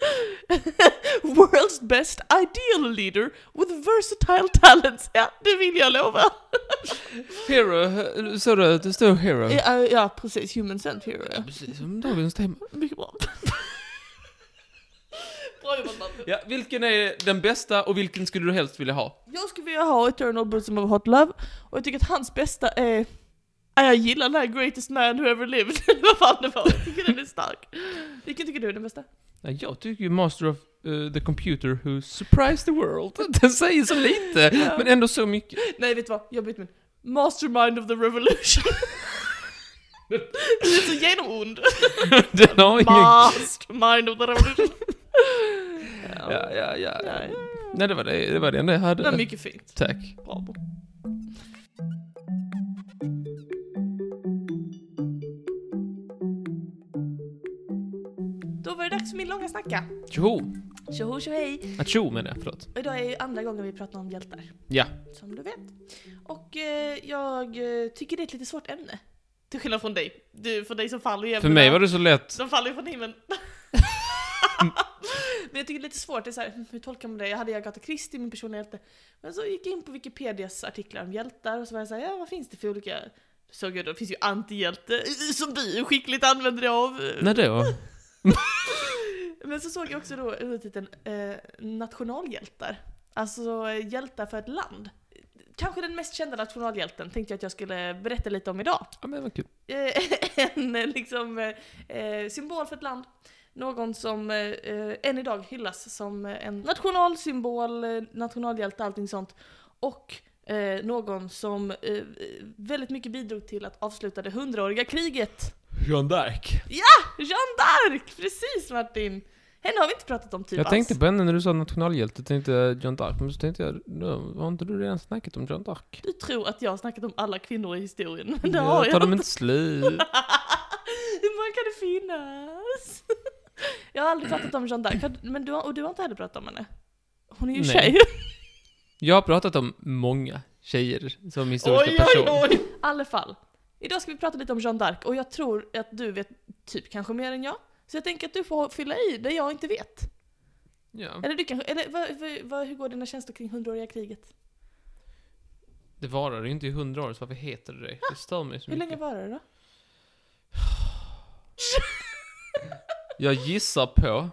World's best ideal leader with versatile talents. Ja, det vill jag lova. Hero, så det, det står hero. Ja, ja precis. Human Sent Hero, ja. Precis som dagens tema. Mycket bra. bra jobbat Malte. Ja, vilken är den bästa och vilken skulle du helst vilja ha? Jag skulle vilja ha Eternal Bosom of Hot Love, och jag tycker att hans bästa är... Ja, jag gillar den här Greatest Man Who Ever Lived, eller vad fan det var. Jag tycker den är stark. Vilken tycker du är den bästa? Ja, jag tycker ju Master of eh, the Computer Who Surprised the World. Den säger så lite, Ja. men ändå så mycket. Nej, vet du vad? Jag byter min. Mastermind of the Revolution. Den är så genomond. Den har ingen... Mastermind of the Revolution. Ja, ja, ja. Ja. Nej, det var det, det var det enda jag hade. Det var mycket fint. Tack. Bravo. För min långa snacka. Tjoho! Tjoho tjohej! Atjo menar jag, förlåt. Och Idag är ju andra gången vi pratar om hjältar, Ja. som du vet. Och eh, jag eh, tycker det är ett lite svårt ämne. Till skillnad från dig. Du, för dig som faller ju För mig var det så lätt. De faller ju från himlen. Men jag tycker det är lite svårt, det är så här, hur tolkar man det? Jag hade Agatha Christie, min personliga hjälte. Men så gick jag in på Wikipedias artiklar om hjältar och så var jag såhär, ja vad finns det för olika... Så såg jag då, det finns ju antihjälte, som du skickligt använder dig av. När då? Men så såg jag också då undertiteln eh, nationalhjältar. Alltså hjältar för ett land. Kanske den mest kända nationalhjälten tänkte jag att jag skulle berätta lite om idag. Ja, men vad kul. Eh, en liksom, eh, symbol för ett land. Någon som eh, än idag hyllas som en nationalsymbol, nationalhjälte, allting sånt. Och eh, någon som eh, väldigt mycket bidrog till att avsluta det hundraåriga kriget. Jeanne d'Arc. Jeanne d'Arc! Precis Martin! Henne har vi inte pratat om typ Jag tänkte på henne när du sa nationalhjälte, tänkte jag Jeanne d'Arc, men så tänkte jag, "Nå, har inte du redan snackat om Jeanne d'Arc? Du tror att jag har snackat om alla kvinnor i historien, men det har tar jag de inte. inte slut? Hur många kan det finnas? Jag har aldrig pratat om Jeanne d'Arc, Har- men du, har- och du har inte heller pratat om henne? Hon är ju Nej. tjej. Jag har pratat om många tjejer som historiska Oj, personer. oj, oj! I alla fall. Idag ska vi prata lite om Jeanne d'Arc och jag tror att du vet typ kanske mer än jag. Så jag tänker att du får fylla i det jag inte vet. Ja. Eller du kanske, eller vad, vad, vad, hur går dina känslor kring hundraåriga kriget? Det varade ju inte i hundra år, så varför heter det det? Det stör mig så Hur länge mycket. var det då? Jag gissar på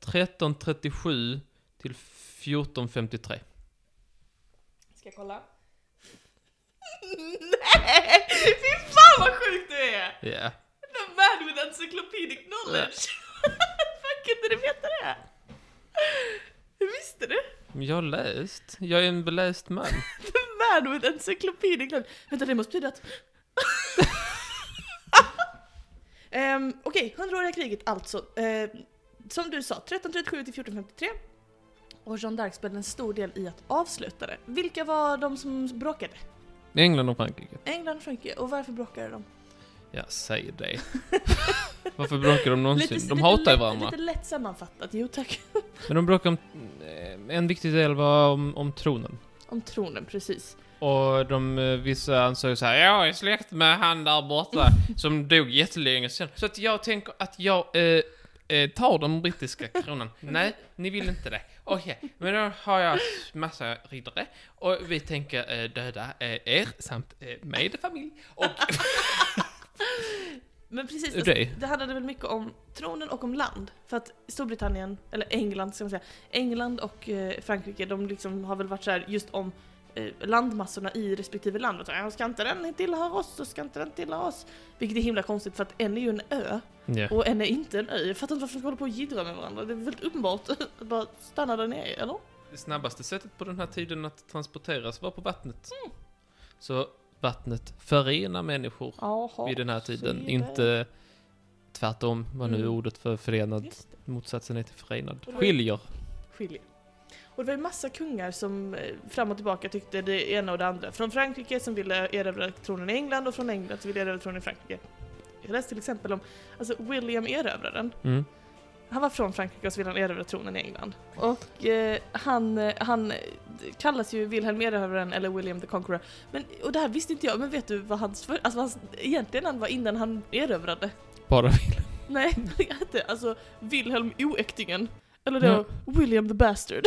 1337 till 1453. Ska jag kolla? Nej! Fy fan vad sjukt du är! Ja. The man with encyclopedic knowledge! Fan kunde du veta det? Hur visste du? Jag har läst. Jag är en beläst man. The man with encyclopedic knowledge. Vänta, det måste betyda att... um, Okej, hundraåriga kriget alltså. Eh, som du sa, 1337 till 1453. Och Jeanne d'Arc spelade en stor del i att avsluta det. Vilka var de som bråkade? England och Frankrike. England och Frankrike. Och varför bråkade de? Ja, säg det. Varför bråkar de någonsin? Lite- de lite hatar ju varandra. Lite lätt sammanfattat, jo tack. Men de bråkar om... eh, En viktig del var om, om tronen. Om tronen, precis. Och de, eh, vissa ansåg så här, jag är släkt med han där borta som dog jättelänge sedan. Så att jag tänker att jag eh, eh, tar den brittiska kronan. Nej, ni vill inte det. Okej, men då har jag massa riddare och vi tänker eh, döda eh, er samt eh, med familj. Och Men precis, alltså, det? handlade väl mycket om tronen och om land. För att Storbritannien, eller England ska man säga, England och eh, Frankrike, de liksom har väl varit så här just om landmassorna i respektive land. Och så, ska inte den tillhöra oss så ska inte den tillhöra oss. Vilket är himla konstigt för att en är ju en ö ja. och en är inte en ö. Jag fattar inte varför de hålla på och jiddra med varandra. Det är väldigt uppenbart att bara stanna där nere, eller? Det snabbaste sättet på den här tiden att transporteras var på vattnet. Så vattnet förenar människor Jaha. vid den här tiden, inte tvärtom, vad nu Mm. ordet för förenad, motsatsen är till förenad. Skiljer. skiljer. Och det var ju massa kungar som eh, fram och tillbaka tyckte det ena och det andra. Från Frankrike som ville erövra tronen i England och från England som ville erövra tronen i Frankrike. Jag läste till exempel om alltså William erövraren. Mm. Han var från Frankrike och så ville han erövra tronen i England. Och eh, han, eh, han kallas ju Wilhelm erövraren eller William the Conqueror. Men, och det här visste inte jag, men vet du vad hans, för, alltså vad hans egentligen han var innan han erövrade? Bara Nej, det hette alltså Wilhelm Oäktingen. Eller då Ja. William the Bastard.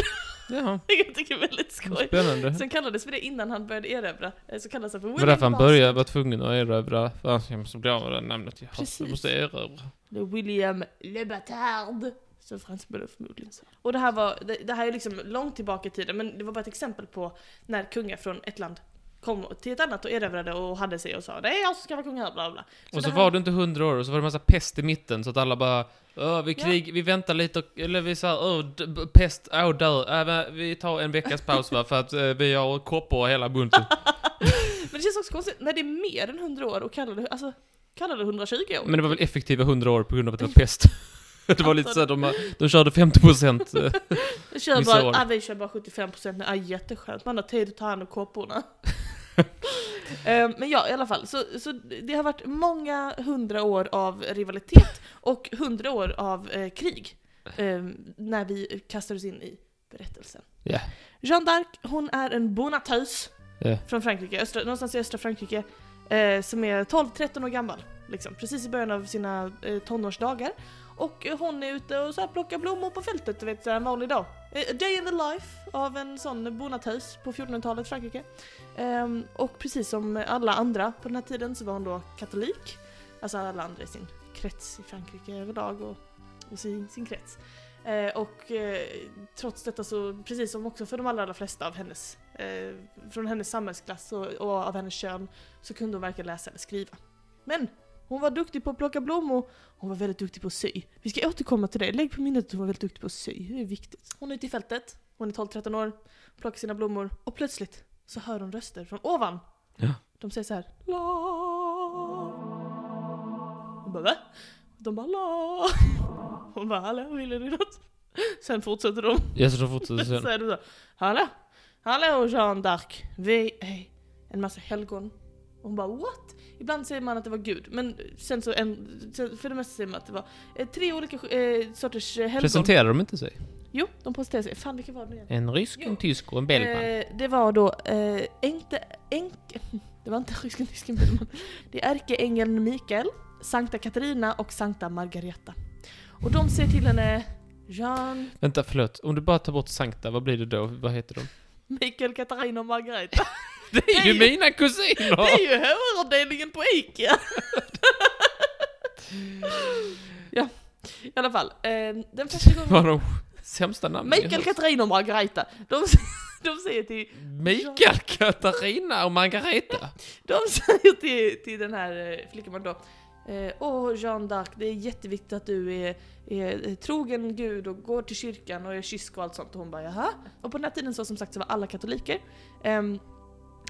Ja, Jag tycker det är väldigt skoj. spännande. Sen kallades för det innan han började erövra, eh, så kallades han för William han the Bastard. började, var tvungen att erövra, för annars jag måste bli av med det namnet. Jag, har, Precis. jag måste erövra. Det är William Le Batard. Så fransmännen förmodligen så. Och det här var, det, det här är liksom långt tillbaka i tiden, men det var bara ett exempel på när kungar från ett land kom till ett annat och erövrade och hade sig och sa det är jag som ska vara kung här, bla bla. Och så här- var det inte hundra år och så var det massa pest i mitten så att alla bara Öh, vi Ja. krig, vi väntar lite och, eller vi sa öh, pest, åh dör, äh, vi tar en veckas paus va för att eh, vi har koppor och hela bunten. Men det känns också konstigt när det är mer än 100 år och kallar det, alltså, kallar det 120 år. Men det var väl effektiva hundra år på grund av att det var pest. Det var lite såhär, de, de körde 50 procent. Jag kör vissa bara, år. ah, vi kör bara 75% nu, ah, jätteskönt, man har tid att ta hand om kåporna. Eh, Men ja, i alla fall. Så, så det har varit många hundra år av rivalitet och hundra år av eh, krig. eh, när vi kastar oss in i berättelsen. Ja. Jeanne d'Arc, hon är en bonatös Ja. från Frankrike, östra, någonstans i östra Frankrike, eh, som är 12-13 år gammal. Liksom, precis i början av sina eh, tonårsdagar. Och hon är ute och så här plockar blommor på fältet, du vet, så en vanlig dag. A day in the life av en sån bonatös på 1400-talet i Frankrike. Um, och precis som alla andra på den här tiden så var hon då katolik. Alltså alla andra i sin krets i Frankrike överlag och, och sin, sin krets. Eh, och eh, trots detta så, precis som också för de allra, allra flesta av hennes, eh, från hennes samhällsklass och, och av hennes kön, så kunde hon varken läsa eller skriva. Men hon var duktig på att plocka blommor, hon var väldigt duktig på att sy. Vi ska återkomma till det, lägg på minnet att hon var väldigt duktig på att sy, det är viktigt. Hon är ute i fältet, hon är 12-13 år, plockar sina blommor och plötsligt så hör hon röster från ovan. Ja. De säger så här. La. Hon bara va? De bara la. Hon bara hallå, ville du något? Sen fortsätter de. Ja, så de fortsatte sen. Så är det så. Hallå? Hallå Jeanne d'Arc. Vi är en massa helgon. Och hon bara what? Ibland säger man att det var Gud, men sen så en, sen- för det mesta säger man att det var eh, tre olika eh, sorters eh, helgon. Presenterar de inte sig? Jo, de presenterar sig. Fan vilka var det nu igen? En rysk, Jo. en tysk och en belgman. Eh, det var då eh, inte, enk, det var inte rysken, tysken, Bellman. Det är ärkeängeln Mikael, Sankta Katarina och Sankta Margareta. Och de säger till henne Jean, Vänta, förlåt. Om du bara tar bort Sankta, vad blir det då? Vad heter de? Mikael, Katarina och Margareta. Det är Det ju är ju- mina kusiner! Det är ju HR-avdelningen på ICA. ja, i alla fall. Eh, den första gången... Var de sämsta namnen Mikael. Katarina och Margareta. De, de säger till... Mikael, Katarina och Margareta. De säger till, till den här eh, flickan då. eh, Åh Jean d'Arc, det är jätteviktigt att du är, är trogen Gud och går till kyrkan och är kysk och allt sånt. Och hon bara jaha? Och på den här tiden så som sagt så var alla katoliker. Ehm,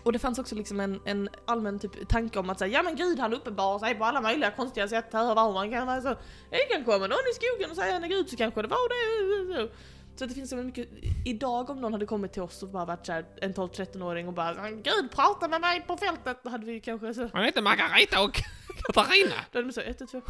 och det fanns också liksom en, en allmän typ tanke om att säga ja men Gud han uppenbarar sig på alla möjliga konstiga sätt här och var man kan vara så. Det kan komma någon i skogen och säga han är Gud så kanske det var det. Så det finns så mycket, idag om någon hade kommit till oss och bara varit såhär en 12-13-åring och bara Gud prata med mig på fältet, då hade vi kanske så Han heter Margareta och Katarina. då hade man sagt 1, 1, 2.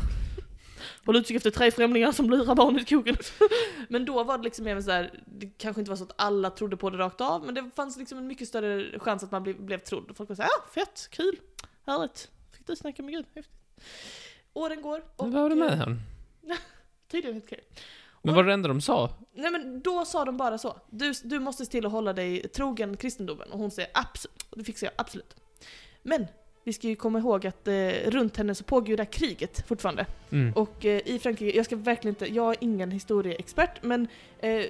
Håll utkik efter tre främlingar som lurar barn i skogen. Men då var det liksom mer så här, det kanske inte var så att alla trodde på det rakt av, men det fanns liksom en mycket större chans att man blev, blev trodd. Folk var såhär, ja fett, kul, härligt, fick du snacka med Gud, häftigt. Åren går och... Vad var det med han? Tydligen helt okej. Men vad var det enda de sa? Nej men då sa de bara så, du, du måste se till att hålla dig trogen kristendomen. Och hon säger absolut, det fixar jag absolut. Men vi ska ju komma ihåg att eh, runt henne så pågår ju det här kriget fortfarande. Mm. Och eh, i Frankrike, jag ska verkligen inte, jag är ingen historieexpert, men eh,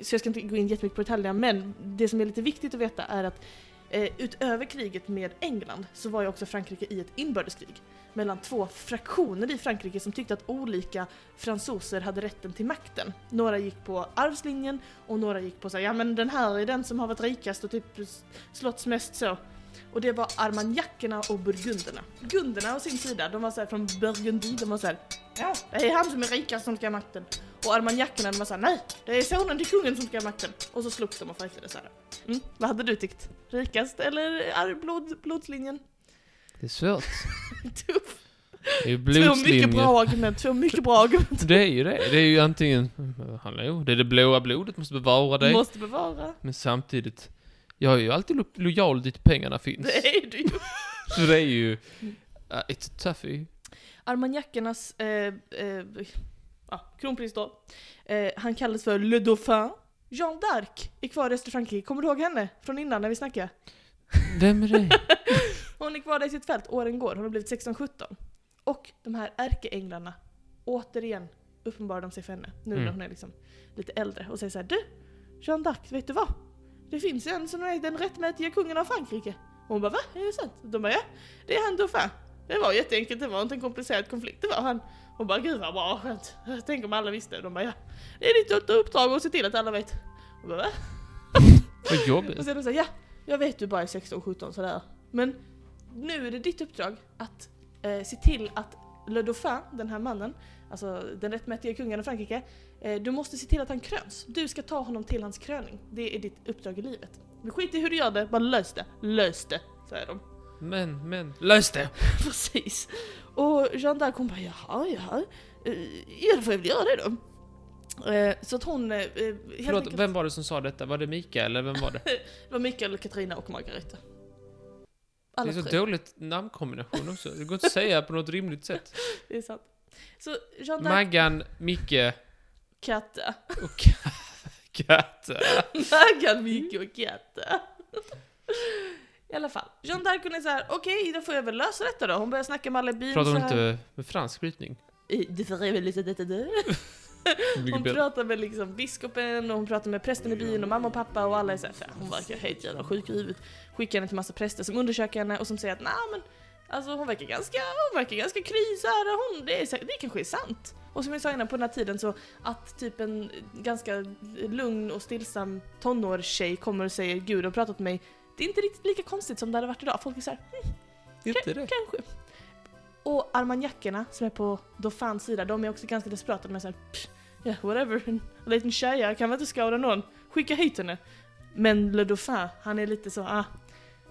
så jag ska inte gå in jättemycket på detaljerna, men det som är lite viktigt att veta är att eh, utöver kriget med England så var ju också Frankrike i ett inbördeskrig mellan två fraktioner i Frankrike som tyckte att olika fransoser hade rätten till makten. Några gick på arvslinjen och några gick på så ja men den här är den som har varit rikast och typ slåtts mest så. Och det var armagnacerna och burgunderna. Burgunderna å sin sida, de var så här från Burgundy, de var så här, ja det är han som är rikast som ska ha makten. Och armagnacerna de var så här, nej det är sonen till kungen som ska ha makten. Och så slogs de och fightades så här. Mm, vad hade du tyckt? Rikast eller blod, blodslinjen? Det är svårt. Tuff. Det är ju Två mycket bra argument, två mycket bra argument. Det är ju det. Det är ju antingen, hallå, det är det blåa blodet, måste bevara dig. Måste bevara. Men samtidigt, jag är ju alltid lo- lojal dit pengarna finns. Det är du ju. Så det är ju, uh, it's a toughie. Armagnacernas eh, eh, ja, kronprins då, eh, han kallades för Le Dauphin. Jeanne d'Arc är kvar i östra Frankrike, kommer du ihåg henne? Från innan när vi snackade? Vem är det? Hon är kvar där i sitt fält, åren går, hon har blivit 16-17. Och de här ärkeänglarna, återigen uppenbarar de sig för henne, nu när Mm. hon är liksom lite äldre, och säger så här: Du, Jeanne d'Arc, vet du vad? Det finns en som är den rättmätiga kungen av Frankrike. Och hon bara va? Är det sant? De bara ja, det är han Dauphin. Det var jätteenkelt, det var inte en komplicerad konflikt, det var han. Hon bara gud vad bra, skönt. Tänk om alla visste. De bara ja, det är ditt uppdrag att se till att alla vet. Hon bara va? Vad Och jobbigt. sen de säger ja, jag vet du bara är 16-17 sådär. Men nu är det ditt uppdrag att eh, se till att Le Dauphin, den här mannen, alltså den rättmätiga kungen av Frankrike, eh, du måste se till att han kröns. Du ska ta honom till hans kröning. Det är ditt uppdrag i livet. Men skit i hur du gör det, bara lös det. Lös det, säger de. Men, men, lös det! Precis. Och Jeanne d'Arc hon bara jaha, jaha. Eh, Ja då får jag väl göra det då. Eh, Så att hon... Förlåt, enkelt- vem var det som sa detta? Var det Mikael eller vem var det? Det var Mikael, Katarina och Margareta. Det Alla är så tre. dåligt namnkombination också. Det går inte att säga på något rimligt sätt. Det är sant. Så d'Arc, Maggan, Micke Katta. och Katta. Maggan, Micke och Katta. I alla fall. Jeanne d'Arc hon är såhär, okej då får jag väl lösa detta då. Hon börjar snacka med alla i byn Pratar hon inte med fransk brytning? Eh, Du får väl lite detta. Mycket Hon pratar med liksom biskopen och hon pratar med prästen i byn och mamma och pappa och alla är såhär, hon verkar helt jävla sjuk i huvudet. Skickar henne till massa präster som undersöker henne och som säger att nej men Alltså hon verkar ganska, hon verkar ganska kry hon, det, är, det kanske är sant. Och som jag sa innan på den här tiden så att typ en ganska lugn och stillsam tonårstjej kommer och säger Gud har pratat med mig. Det är inte riktigt lika konstigt som det hade varit idag. Folk är såhär, Inte det? kanske. Och armagnacerna som är på Dauphins sida, de är också ganska desperata. De är såhär, ja yeah, whatever, en liten tjej kan väl inte skada någon. Skicka hit henne. Men Le Dauphin, han är lite så, ah,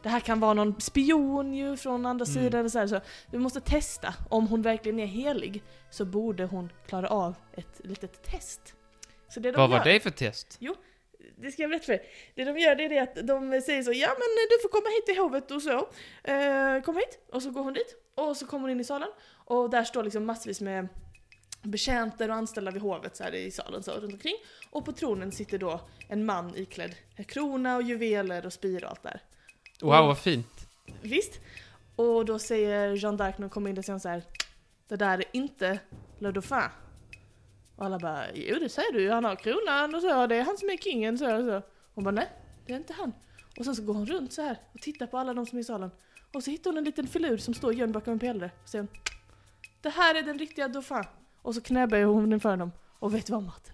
det här kan vara någon spion ju från andra Mm. sidan. eller Så, här, så vi måste testa. Om hon verkligen är helig så borde hon klara av ett litet test. Så det de Vad gör, var det för test? det ska jag berätta för er. Det de gör det är det att de säger så ja men du får komma hit till hovet och så. Eh, kom hit. Och så går hon dit. Och så kommer hon in i salen. Och där står liksom massvis med betjänter och anställda vid hovet så här i salen så runt omkring. Och på tronen sitter då en man iklädd krona och juveler och spir och allt där. Wow, vad fint. Visst? Och då säger Jean d'Arc när hon kommer in och säger så här. Det där är inte Le Dauphin. Och alla bara, jo det säger du han har kronan och så, det är han som är kingen så och så. Hon bara, nej, det är inte han. Och sen så går hon runt så här och tittar på alla de som är i salen. Och så hittar hon en liten filur som står gömd bakom en pelare. Och säger hon, det här är den riktiga Dauphin. Och så knäböjer hon inför honom. Och vet du vad Martin?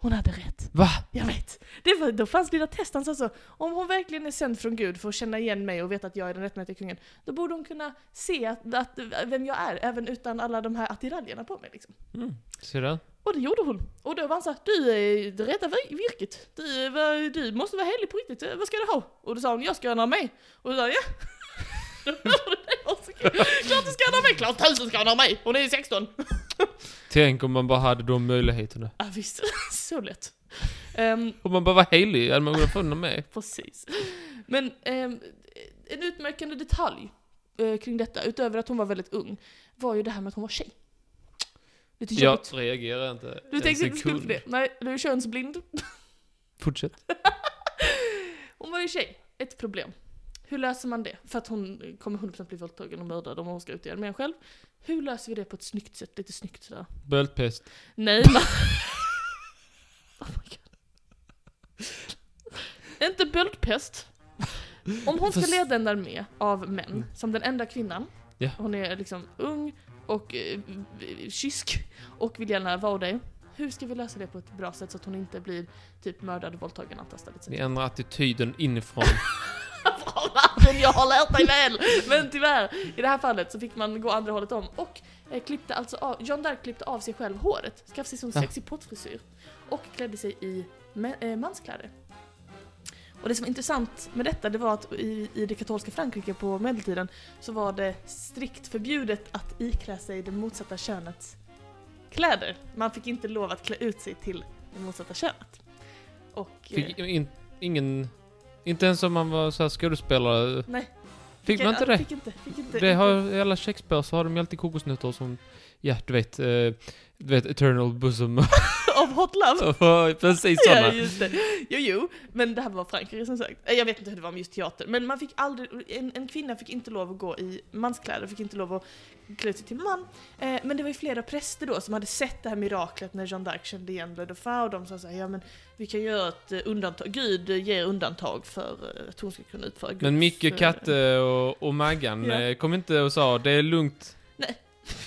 Hon hade rätt. Va? Jag vet. Det var då fanns lilla test, han sa så. Om hon verkligen är sänd från Gud för att känna igen mig och veta att jag är den rättmätiga kungen, då borde hon kunna se att, att, vem jag är, även utan alla de här attiraljerna på mig liksom. Mm. Ser du? Och det gjorde hon. Och då var han såhär, du är det rätta vir- virket. Du, vad- du måste vara helig på riktigt. Eh, Vad ska du ha? Och då sa hon, jag ska ha armé. Och då sa jag, ja. Klart du ska ha armé, klart tusen ska ha armé. Hon är ju 16. Tänk om man bara hade de möjligheterna. Ja visst, så lätt. Ehm, Om man bara var helig hade man kunnat få den med. Precis. Men ehm, en utmärkande detalj eh, kring detta, utöver att hon var väldigt ung, var ju det här med att hon var tjej. Lite Jag jobbigt. reagerar inte Du tänkte inte skulle på det? Nej, du är könsblind. Fortsätt. Hon var ju tjej. Ett problem. Hur löser man det? För att hon kommer 100% bli våldtagen och mördad om hon ska ut i armén själv. Hur löser vi det på ett snyggt sätt? Lite snyggt sådär. Böltpest. Nej, man... oh my God. Inte böldpest. Om hon ska leda en armé av män, som den enda kvinnan, Ja. hon är liksom ung och eh, kysk och vill gärna vara det. Hur ska vi lösa det på ett bra sätt så att hon inte blir typ mördad, våldtagen, antastad etc. Vi ändrar attityden inifrån. Jag har lärt dig väl! Men tyvärr, i det här fallet så fick man gå andra hållet om och eh, klippte alltså av, John Dark klippte av sig själv håret, skaffade sig som Ja. sexig pottfrisyr och klädde sig i eh, manskläder. Och det som var intressant med detta, det var att i, i det katolska Frankrike på medeltiden så var det strikt förbjudet att iklä sig det motsatta könets kläder. Man fick inte lov att klä ut sig till det motsatta könet. Och... eh, Fick in, ingen... Inte ens om man var så här skådespelare. nej. Fick man inte det? Fick inte, fick inte, Det har, I alla Shakespeare så har de ju alltid kokosnötter som... Ja, du vet. Eh, du vet, Eternal Bosom. Av Hot Love? Precis Ja, sådana. just det. Jo, jo, men det här var Frankrike som sagt. Eh, Jag vet inte hur det var med just teater, men man fick aldrig, en, en kvinna fick inte lov att gå i manskläder, fick inte lov att klä sig till man. Eh, men det var ju flera präster då som hade sett det här miraklet när Jeanne d'Arc kände igen Le Dauphin och de sa såhär, ja men vi kan göra ett eh, undantag, Gud ger undantag för eh, att hon ska kunna utföra Guds... Men Micke, Katte och, och Maggan Ja. kom inte och sa det är lugnt.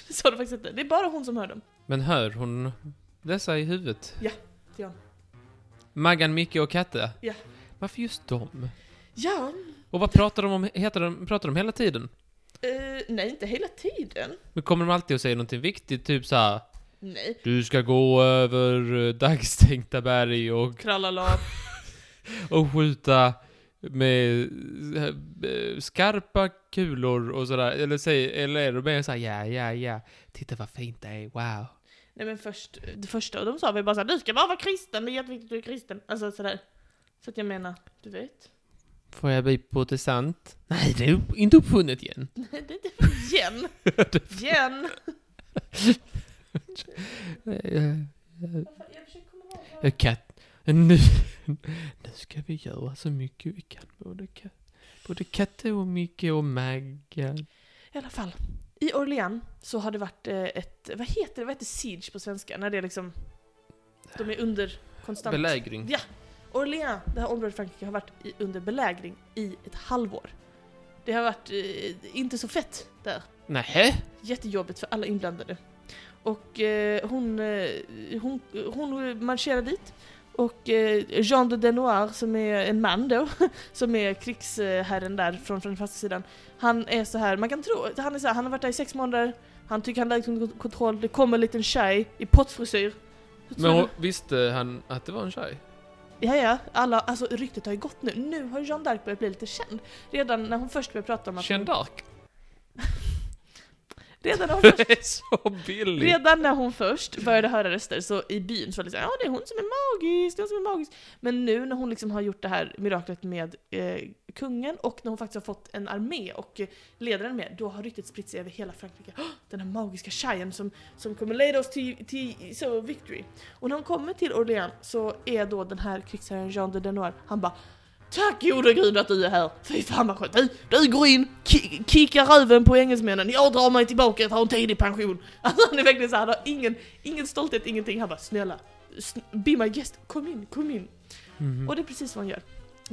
Sa det faktiskt inte. Det är bara hon som hör dem. Men hör hon dessa i huvudet? Ja. Maggan, Micke och Katte? Ja. Varför just dem? Ja, Och vad pratar de om? Heter de, pratar de hela tiden? eh, nej inte hela tiden. Men kommer de alltid att säga någonting viktigt? Typ så här. Nej. Du ska gå över eh, dagstänkta berg och, Krallala. och skjuta med eh, skarpa kulor och sådär. Eller, säg, eller är det mer såhär, ja, ja, ja. Titta vad fint det är, wow. Nej men först, det första de sa var bara såhär, du ska bara vara kristen, det är jätteviktigt att du är kristen. Alltså sådär. Så att jag menar, du vet. Får jag bli protestant? Nej, det är inte uppfunnet igen. Nej, det är inte igen. igen. Eh, Jag komma ihåg vad- eh, Katt, nu, nu ska vi göra så mycket vi kan. Både, både Katte och Micke och Maggan. I alla fall. I Orléans så har det varit eh, ett, vad heter det, vad heter siege på svenska? När det är liksom, de är under konstant... Belägring. Ja. Orléans, det här området i Frankrike, har varit i, under belägring i ett halvår. Det har varit eh, inte så fett där. Nähä? Jättejobbigt för alla inblandade. Och eh, hon, eh, hon, hon marscherar dit. Och eh, Jean de Denoir, som är en man då, som är krigsherren där från, franska sidan. Han är så här, man kan tro, han är så här, han har varit där i sex månader, han tycker han har läget under kontroll, det kommer en liten tjej i pottfrisyr. Men hon, visste han att det var en tjej? Ja, ja, alla, alltså ryktet har ju gått nu. Nu har Jeanne d'Arc börjat bli lite känd. Redan när hon först började prata om att Känd hon, Dark? Redan när hon först, så billigt. redan när hon först började höra röster så i byn så var det såhär, ja det är hon som är magisk, det är hon som är magisk. Men nu när hon liksom har gjort det här miraklet med eh, kungen och när hon faktiskt har fått en armé och leder en armé, då har ryktet spritt sig över hela Frankrike. "Åh, Den här magiska tjejen som, som kommer leda oss till, till så victory. Och när hon kommer till Orléans så är då den här krigsherren Jean de Denoir, han bara Tack gode gud att du är här! Fy fan vad skönt! Du, du går in, ki- kickar röven på engelsmännen, jag drar mig tillbaka och tar en tidig pension. Alltså han är verkligen så här, han har ingen, ingen stolthet, ingenting. Han bara snälla, sn- be my guest, kom in, kom in. Mhm. Och det är precis vad han gör.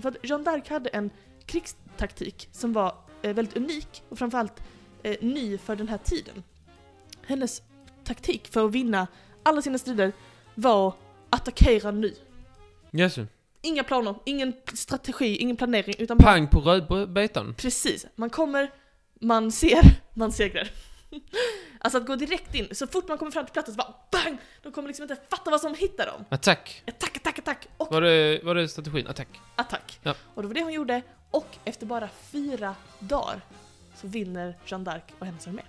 För att Jeanne d'Arc hade en krigstaktik som var eh, väldigt unik och framförallt eh, ny för den här tiden. Hennes taktik för att vinna alla sina strider var attackera nu. Jaså? Inga planer, ingen strategi, ingen planering, utan Pang på rödbetan? Precis, man kommer, man ser, man segrar. Alltså att gå direkt in, så fort man kommer fram till platsen så bara BANG! De kommer liksom inte fatta vad som hittar dem. Attack! Attack, attack, attack! Och Var det, var det strategin? Attack? attack. Ja. Och det var det hon gjorde, och efter bara fyra dagar så vinner Jeanne d'Arc och hennes armé.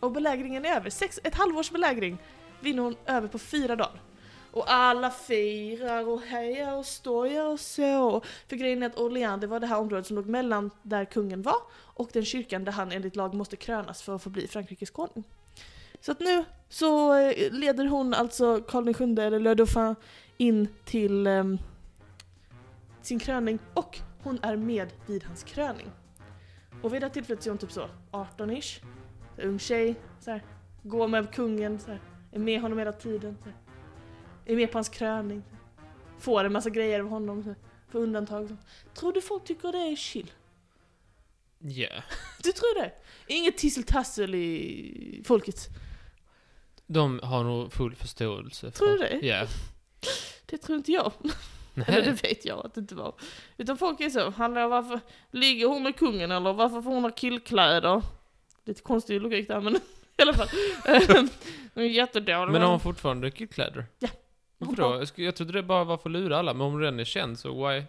Och belägringen är över, Sex, ett halvårs belägring vinner hon över på fyra dagar. Och alla firar och hejar och stojar och så. För grejen är att Orléans, det var det här området som låg mellan där kungen var och den kyrkan där han enligt lag måste krönas för att få bli Frankrikes konung. Så att nu så eh, leder hon alltså Karl VII, eller Le Dauphin, in till um, sin kröning och hon är med vid hans kröning. Och vid det här tillfället så är hon typ så 18-ish, ung tjej, så här, går med kungen, så här, är med honom hela tiden, så här, är med på hans kröning, får en massa grejer av honom, får undantag. Tror du folk tycker det är chill? Ja. Du tror det? Inget tisseltassel i folket? De har nog full förståelse för... Tror du det? Ja. Det tror inte jag. Eller det Nej. vet jag att det inte var. Utan folk är så, är, varför ligger hon med kungen eller varför får hon ha killkläder? Lite konstig logik där men i alla fall. Hon är jättedålig. Men har hon fortfarande killkläder? Ja. Varför då? Jag trodde det bara var för att lura alla, men om den är känd så why?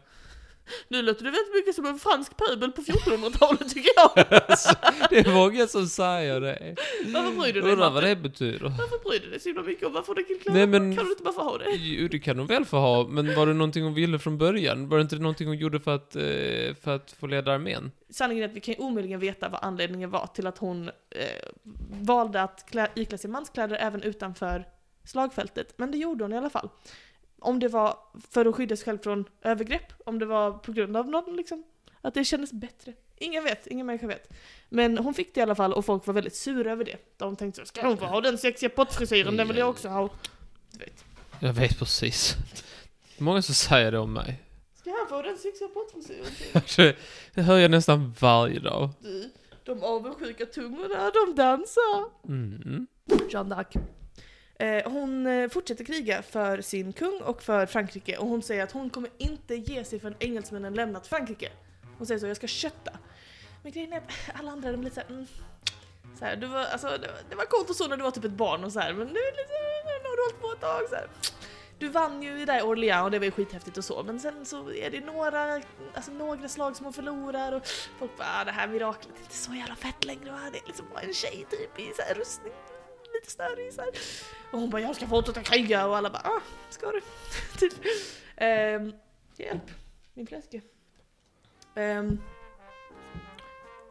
Nu låter det väldigt mycket som en fransk pöbel på 1400-talet tycker jag. Alltså, det är många som säger det. Varför bryr du dig Undrar vad det betyder. Varför bryr du dig så himla mycket om varför har killkläder? Nej, men- Kan du inte bara få ha det? Jo, det kan hon väl få ha, men var det någonting hon ville från början? Var det inte någonting hon gjorde för att, eh, för att få leda armén? Sanningen är att vi kan ju omöjligen veta vad anledningen var till att hon eh, valde att klä, iklä sig manskläder även utanför slagfältet. Men det gjorde hon i alla fall. Om det var för att skydda sig själv från övergrepp, om det var på grund av någon liksom, att det kändes bättre. Ingen vet, ingen människa vet. Men hon fick det i alla fall och folk var väldigt sura över det. De tänkte så, ska hon få ha den sexiga pottfrisyren, den vill jag också ha. Du vet. Jag vet precis. Många som säger det om mig. Ska han få den sexiga pottfrisyren? Det, det hör jag nästan varje dag. Du, de avundsjuka tungorna, de dansar. Mm. Jeanne d'Arc. Eh, hon eh, fortsätter kriga för sin kung och för Frankrike och hon säger att hon kommer inte ge sig förrän engelsmännen lämnat Frankrike. Hon säger så, jag ska kötta. Men grejen är att alla andra de är lite såhär, mm, så här, det, var, alltså, det, var, det var coolt och så när du var typ ett barn och så här, men nu, är nu har du hållit på ett tag så här. Du vann ju där i Orléans och det var ju skithäftigt och så, men sen så är det några, alltså några slag som hon förlorar och folk bara, ah, det här miraklet är inte så jävla fett längre va? Det är liksom bara en tjej typ i så här rustning, lite störig så här. Och hon bara, jag ska fortsätta kriga och alla bara, ah, ska du? typ. Ehm, hjälp, min fläske. Ehm,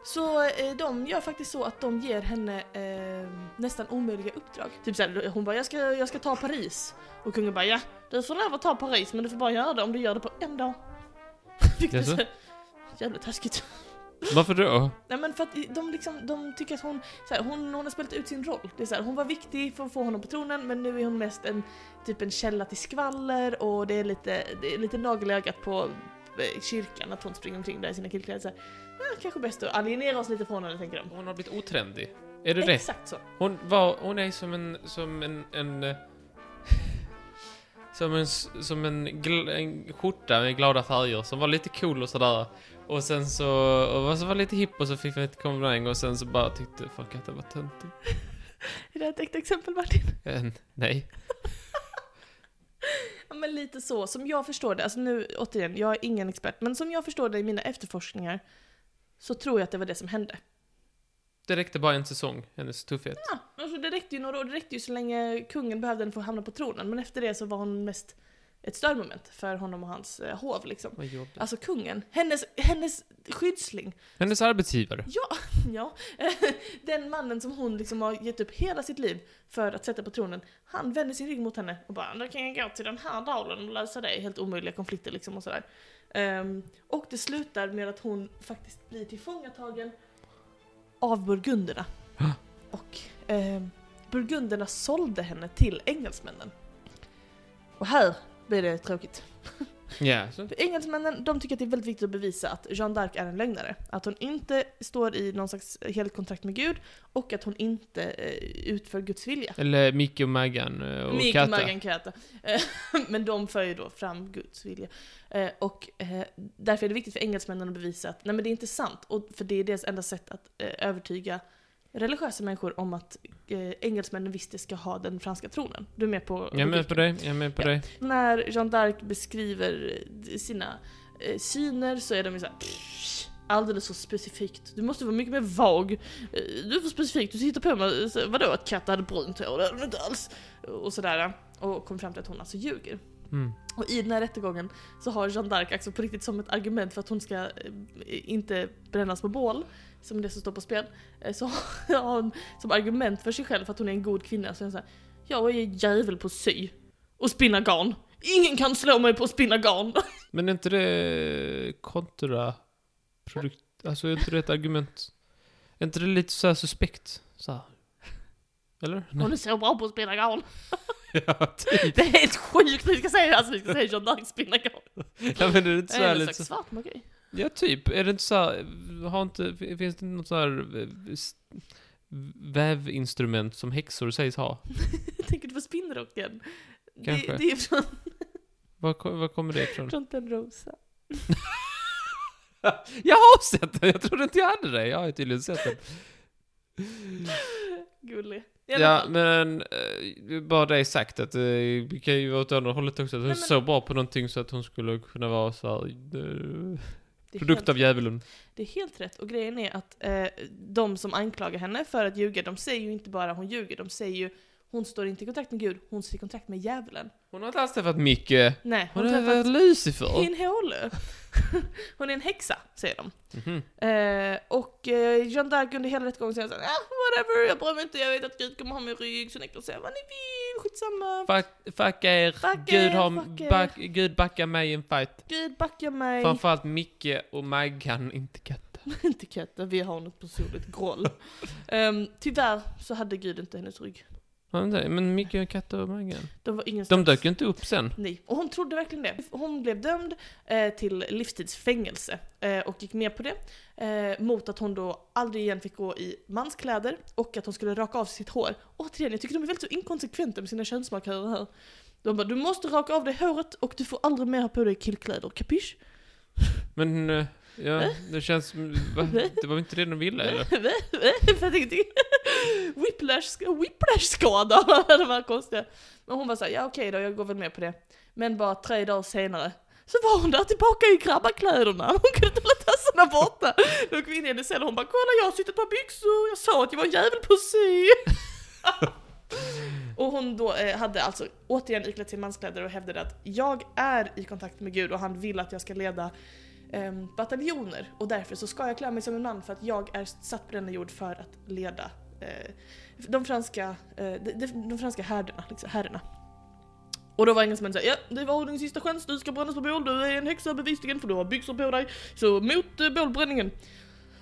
så eh, de gör faktiskt så att de ger henne eh, nästan omöjliga uppdrag. Typ såhär, hon bara jag ska, jag ska ta Paris. Och kungen bara ja, du får lov att ta Paris men du får bara göra det om du gör det på en dag. Vilket är så jävligt taskigt. Varför då? Nej men för att de, liksom, de tycker att hon, så här, hon, hon har spelat ut sin roll. Det är så här, hon var viktig för att få honom på tronen men nu är hon mest en typ en källa till skvaller och det är lite, det är lite nagel i ögat på eh, kyrkan att hon springer omkring där i sina killkläder. Så här, eh, kanske bäst att alienera oss lite från henne tänker de. Hon har blivit otrendig. Är det det? Exakt så. Hon var, hon är som en, som en, en... eh, Som en, som en, gl, en skjorta med glada färger som var lite cool och sådär. Och sen så, och så var lite hipp och så fick vi ett komplimang och sen så bara tyckte folk att det var töntigt. Är det ett äkta exempel Martin? Eh, nej. Ja, men lite så, som jag förstår det, alltså nu återigen, jag är ingen expert, men som jag förstår det i mina efterforskningar så tror jag att det var det som hände. Det räckte bara en säsong, hennes tuffhet. Ja, alltså det räckte ju några år, det räckte ju så länge kungen behövde henne för att hamna på tronen, men efter det så var hon mest ett störmoment för honom och hans eh, hov liksom. Vad jobbigt. Alltså kungen, hennes, hennes skyddsling, Hennes arbetsgivare. ja, ja, den mannen som hon liksom har gett upp hela sitt liv för att sätta på tronen, han vänder sin rygg mot henne och bara då kan jag gå till den här dalen och lösa det, helt omöjliga konflikter liksom och sådär. Ehm, och det slutar med att hon faktiskt blir tillfångatagen av burgunderna. Och ehm, burgunderna sålde henne till engelsmännen. Och här blir det tråkigt. Så. För engelsmännen de tycker att det är väldigt viktigt att bevisa att Jeanne d'Arc är en lögnare. Att hon inte står i någon slags heligt kontrakt med Gud och att hon inte eh, utför Guds vilja. Eller Micke och Maggan eh, och Mick, Katta. Maggan, Kata. Men de för ju då fram Guds vilja. Eh, Och eh, därför är det viktigt för engelsmännen att bevisa att nej men det är inte sant. Och för det är deras enda sätt att eh, övertyga religiösa människor om att eh, engelsmännen visst ska ha den franska tronen. Du är med på Jag är med på dig, jag är med på Ja. dig. När Jeanne d'Arc beskriver eh, sina eh, syner så är de ju såhär alldeles så specifikt. Du måste vara mycket mer vag. Eh, Du är för specifik, du sitter på mig, vadå att Katta hade brunt hår? Det hade inte alls. Och sådär. Och kom fram till att hon alltså ljuger. Mm. Och i den här rättegången så har Jeanne d'Arc alltså på riktigt som ett argument för att hon ska eh, inte brännas på bål, som det som står på spel, eh, så har hon som argument för sig själv för att hon är en god kvinna så är hon såhär Jag är jävel på att sy och spinna garn. Ingen kan slå mig på att spinna garn. Men är inte det kontraprodukt... Alltså är inte det ett argument? Är inte det lite så här suspekt? Så här. Eller? Hon är så bra på att spinna garn. ja, typ. Det är helt sjukt vi ska säga, alltså vi ska säga d'Arc spinna garn. Ja, men är det inte så Det är här lite så... svart magi. Ja, typ. Är det inte så här... Har inte... Finns det något så här... eh, Vävinstrument som häxor sägs ha? Tänker du på spinnrocken? Det, Kanske. det är från, Var, var kommer det ifrån? från Törnrosa. Jag har sett den! Jag trodde inte jag hade det. Jag har tydligen sett den. Gullig. Ja, fall. men eh, bara det sagt att eh, vi kan ju vara åt andra hållet också. Att hon Nej, men- så bra på någonting så att hon skulle kunna vara så här, eh, Det produkt helt- av djävulen. Det är helt rätt. Och grejen är att eh, de som anklagar henne för att ljuga, de säger ju inte bara hon ljuger, de säger ju hon står inte i kontakt med Gud, hon står i kontakt med djävulen. Hon har inte alls träffat Micke. Nej, hon Hon har träffat Lucifer. håle. hon är en häxa, säger de. Mhm. Eh, och eh, Jeanne d'Arc under hela rättegången säger såhär, ah, whatever, jag bryr mig inte, jag vet att Gud kommer ha min rygg, så ni kan säga vad ni vill, skitsamma. Fuck, fuck er. Fuck Gud, er, har, back, Gud backar mig i en fight. Gud backa mig. Framförallt Micke och Maggan, inte Katta. inte Katta, vi har något personligt groll. um, tyvärr så hade Gud inte hennes rygg. Men Micke, Katta och Maggan. De var De dök ju inte upp sen. Nej, och hon trodde verkligen det. Hon blev dömd eh, till livstidsfängelse eh, och gick med på det. Eh, mot att hon då aldrig igen fick gå i manskläder och att hon skulle raka av sitt hår. Återigen, jag tycker de är väldigt så inkonsekventa med sina könsmarkörer här. De bara, du måste raka av dig håret och du får aldrig mer ha på dig killkläder, kapisch? Men, eh, ja, det känns... Va? Det var inte det de ville, eller? Jag tänkte, whiplash, whiplash-skada, det var konstiga. Men hon var såhär, ja okej då, jag går väl med på det. Men bara tre dagar senare så var hon där tillbaka i grabbakläderna, hon kunde inte hålla tassarna borta. Då kom vi in i hennes cell och hon bara, kolla jag har sytt ett par byxor, jag sa att jag var en jävel på att sy. och hon då eh, hade alltså återigen iklätt sig manskläder och hävdade att jag är i kontakt med Gud och han vill att jag ska leda em, bataljoner och därför så ska jag klä mig som en man för att jag är satt på denna jord för att leda eh, de franska, eh, de, de, de franska härderna, liksom, herrarna. Och då var engelsmännen såhär, ja det var din sista chans, du ska brännas på bål, du är en häxa bevisligen för du har byxor på dig, så mot eh, bålbränningen.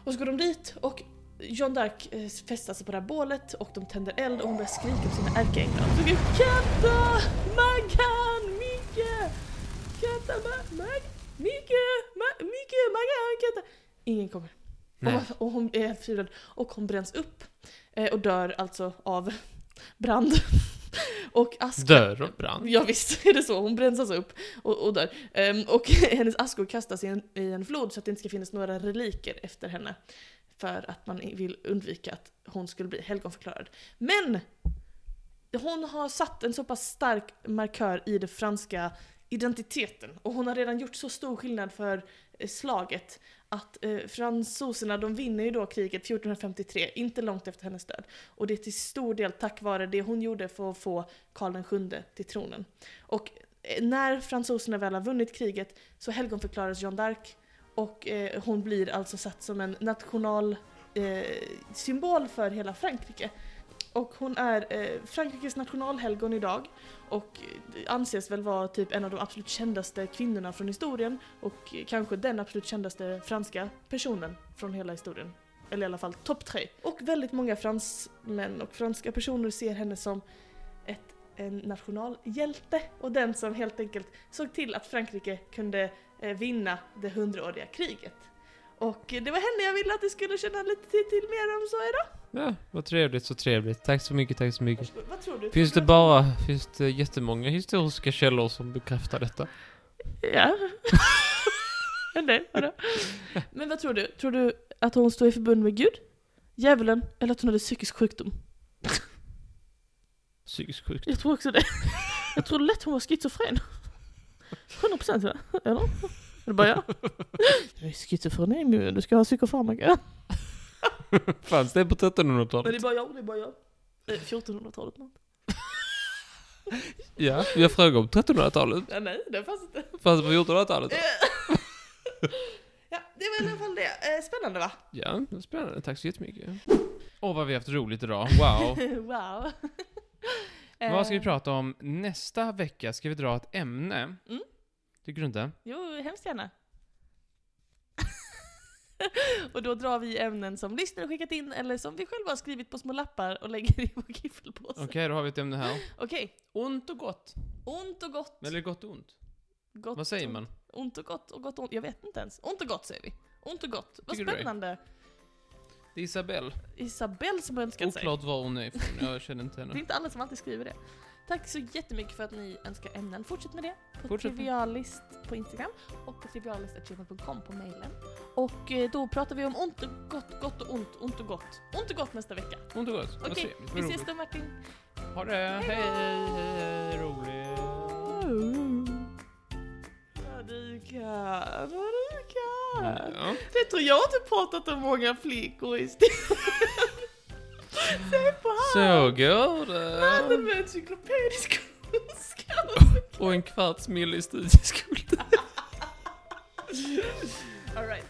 Och så går de dit och John Dark eh, fästar sig på det här bålet och de tänder eld och hon börjar skrika på sina ärkeänglar. Hon skriker Katta! Maggan! Micke! Katta! Mag... Micke! Micke! Maggan! Ingen kommer. Nej. Och, och hon är förtvivlad och hon bränns upp. Eh, och dör alltså av brand. och aska. Dör och brann. Ja visst är det så, hon bränns alltså upp och, och dör. Ehm, och hennes askor kastas i en, i en flod så att det inte ska finnas några reliker efter henne. För att man vill undvika att hon skulle bli helgonförklarad. Men! Hon har satt en så pass stark markör i den franska identiteten och hon har redan gjort så stor skillnad för eh, slaget att eh, fransoserna de vinner ju då kriget 1453, inte långt efter hennes död. Och det är till stor del tack vare det hon gjorde för att få Karl VII till tronen. Och eh, när fransoserna väl har vunnit kriget så helgonförklaras Jeanne d'Arc och eh, hon blir alltså satt som en national eh, symbol för hela Frankrike. Och hon är eh, Frankrikes nationalhelgon idag och anses väl vara typ en av de absolut kändaste kvinnorna från historien och kanske den absolut kändaste franska personen från hela historien. Eller i alla fall topp tre. Och väldigt många fransmän och franska personer ser henne som ett, en nationalhjälte och den som helt enkelt såg till att Frankrike kunde eh, vinna det hundraåriga kriget. Och det var henne jag ville att du skulle känna lite till, till mer om så idag. Ja, vad trevligt, så trevligt. Tack så mycket, tack så mycket. Vad tror du? Finns det bara, finns det jättemånga historiska källor som bekräftar detta? Ja. en del, vadå? Men vad tror du? Tror du att hon står i förbund med Gud? Djävulen? Eller att hon hade psykisk sjukdom? Psykisk sjukdom. Jag tror också det. Jag tror lätt hon var schizofren. 100% va? Eller? Är det bara jag? Jag är schizofreni nu, du ska ha psykofarmaka. Fanns det på Men det 1300-talet? är bara jag, det är bara jag. Eh, 1400-talet något. Ja, jag frågade om 1300-talet. Ja, nej, det fanns inte. Fanns det på 1400-talet? ja, det var i alla fall det. Eh, Spännande va? Ja, det är spännande. Tack så jättemycket. Åh, vad vi har haft roligt idag. Wow. wow. Vad ska vi Eh, prata om nästa vecka? Ska vi dra ett ämne? Mm. Tycker du inte? Jo, hemskt gärna. och då drar vi ämnen som lyssnare skickat in eller som vi själva har skrivit på små lappar och lägger i vår giffelpåse. Okej, då har vi ett ämne här. Okej, Ont och gott. ont och gott. Eller gott och ont. gott Vad säger och- man? Ont och gott och gott och ont. Jag vet inte ens. Ont och gott säger vi. Ont och gott. Vad Tycker du det? spännande. Det är Isabelle. Isabelle som önskat sig. Oklart var hon är ifrån. Jag känner inte Det är henne. inte alla som alltid skriver det. Tack så jättemycket för att ni önskar ämnen. Fortsätt med det på Fortsätt Trivialist på Instagram och på trivialist.gmail.com på mailen. Och eh, då pratar vi om ont och gott, gott och ont, ont och gott. Ont och gott nästa vecka. Ont och gott. Okej. Vad vi ses då Martin. Ha det. Hej, hej, hej. Roligt. Vad du kan, vad du kan. Det tror jag inte pratat om många flickor i stilen. Se på Så här! går Mannen det. med encyklopedisk kunskap. Och en kvarts mil i studieskuld. Alright.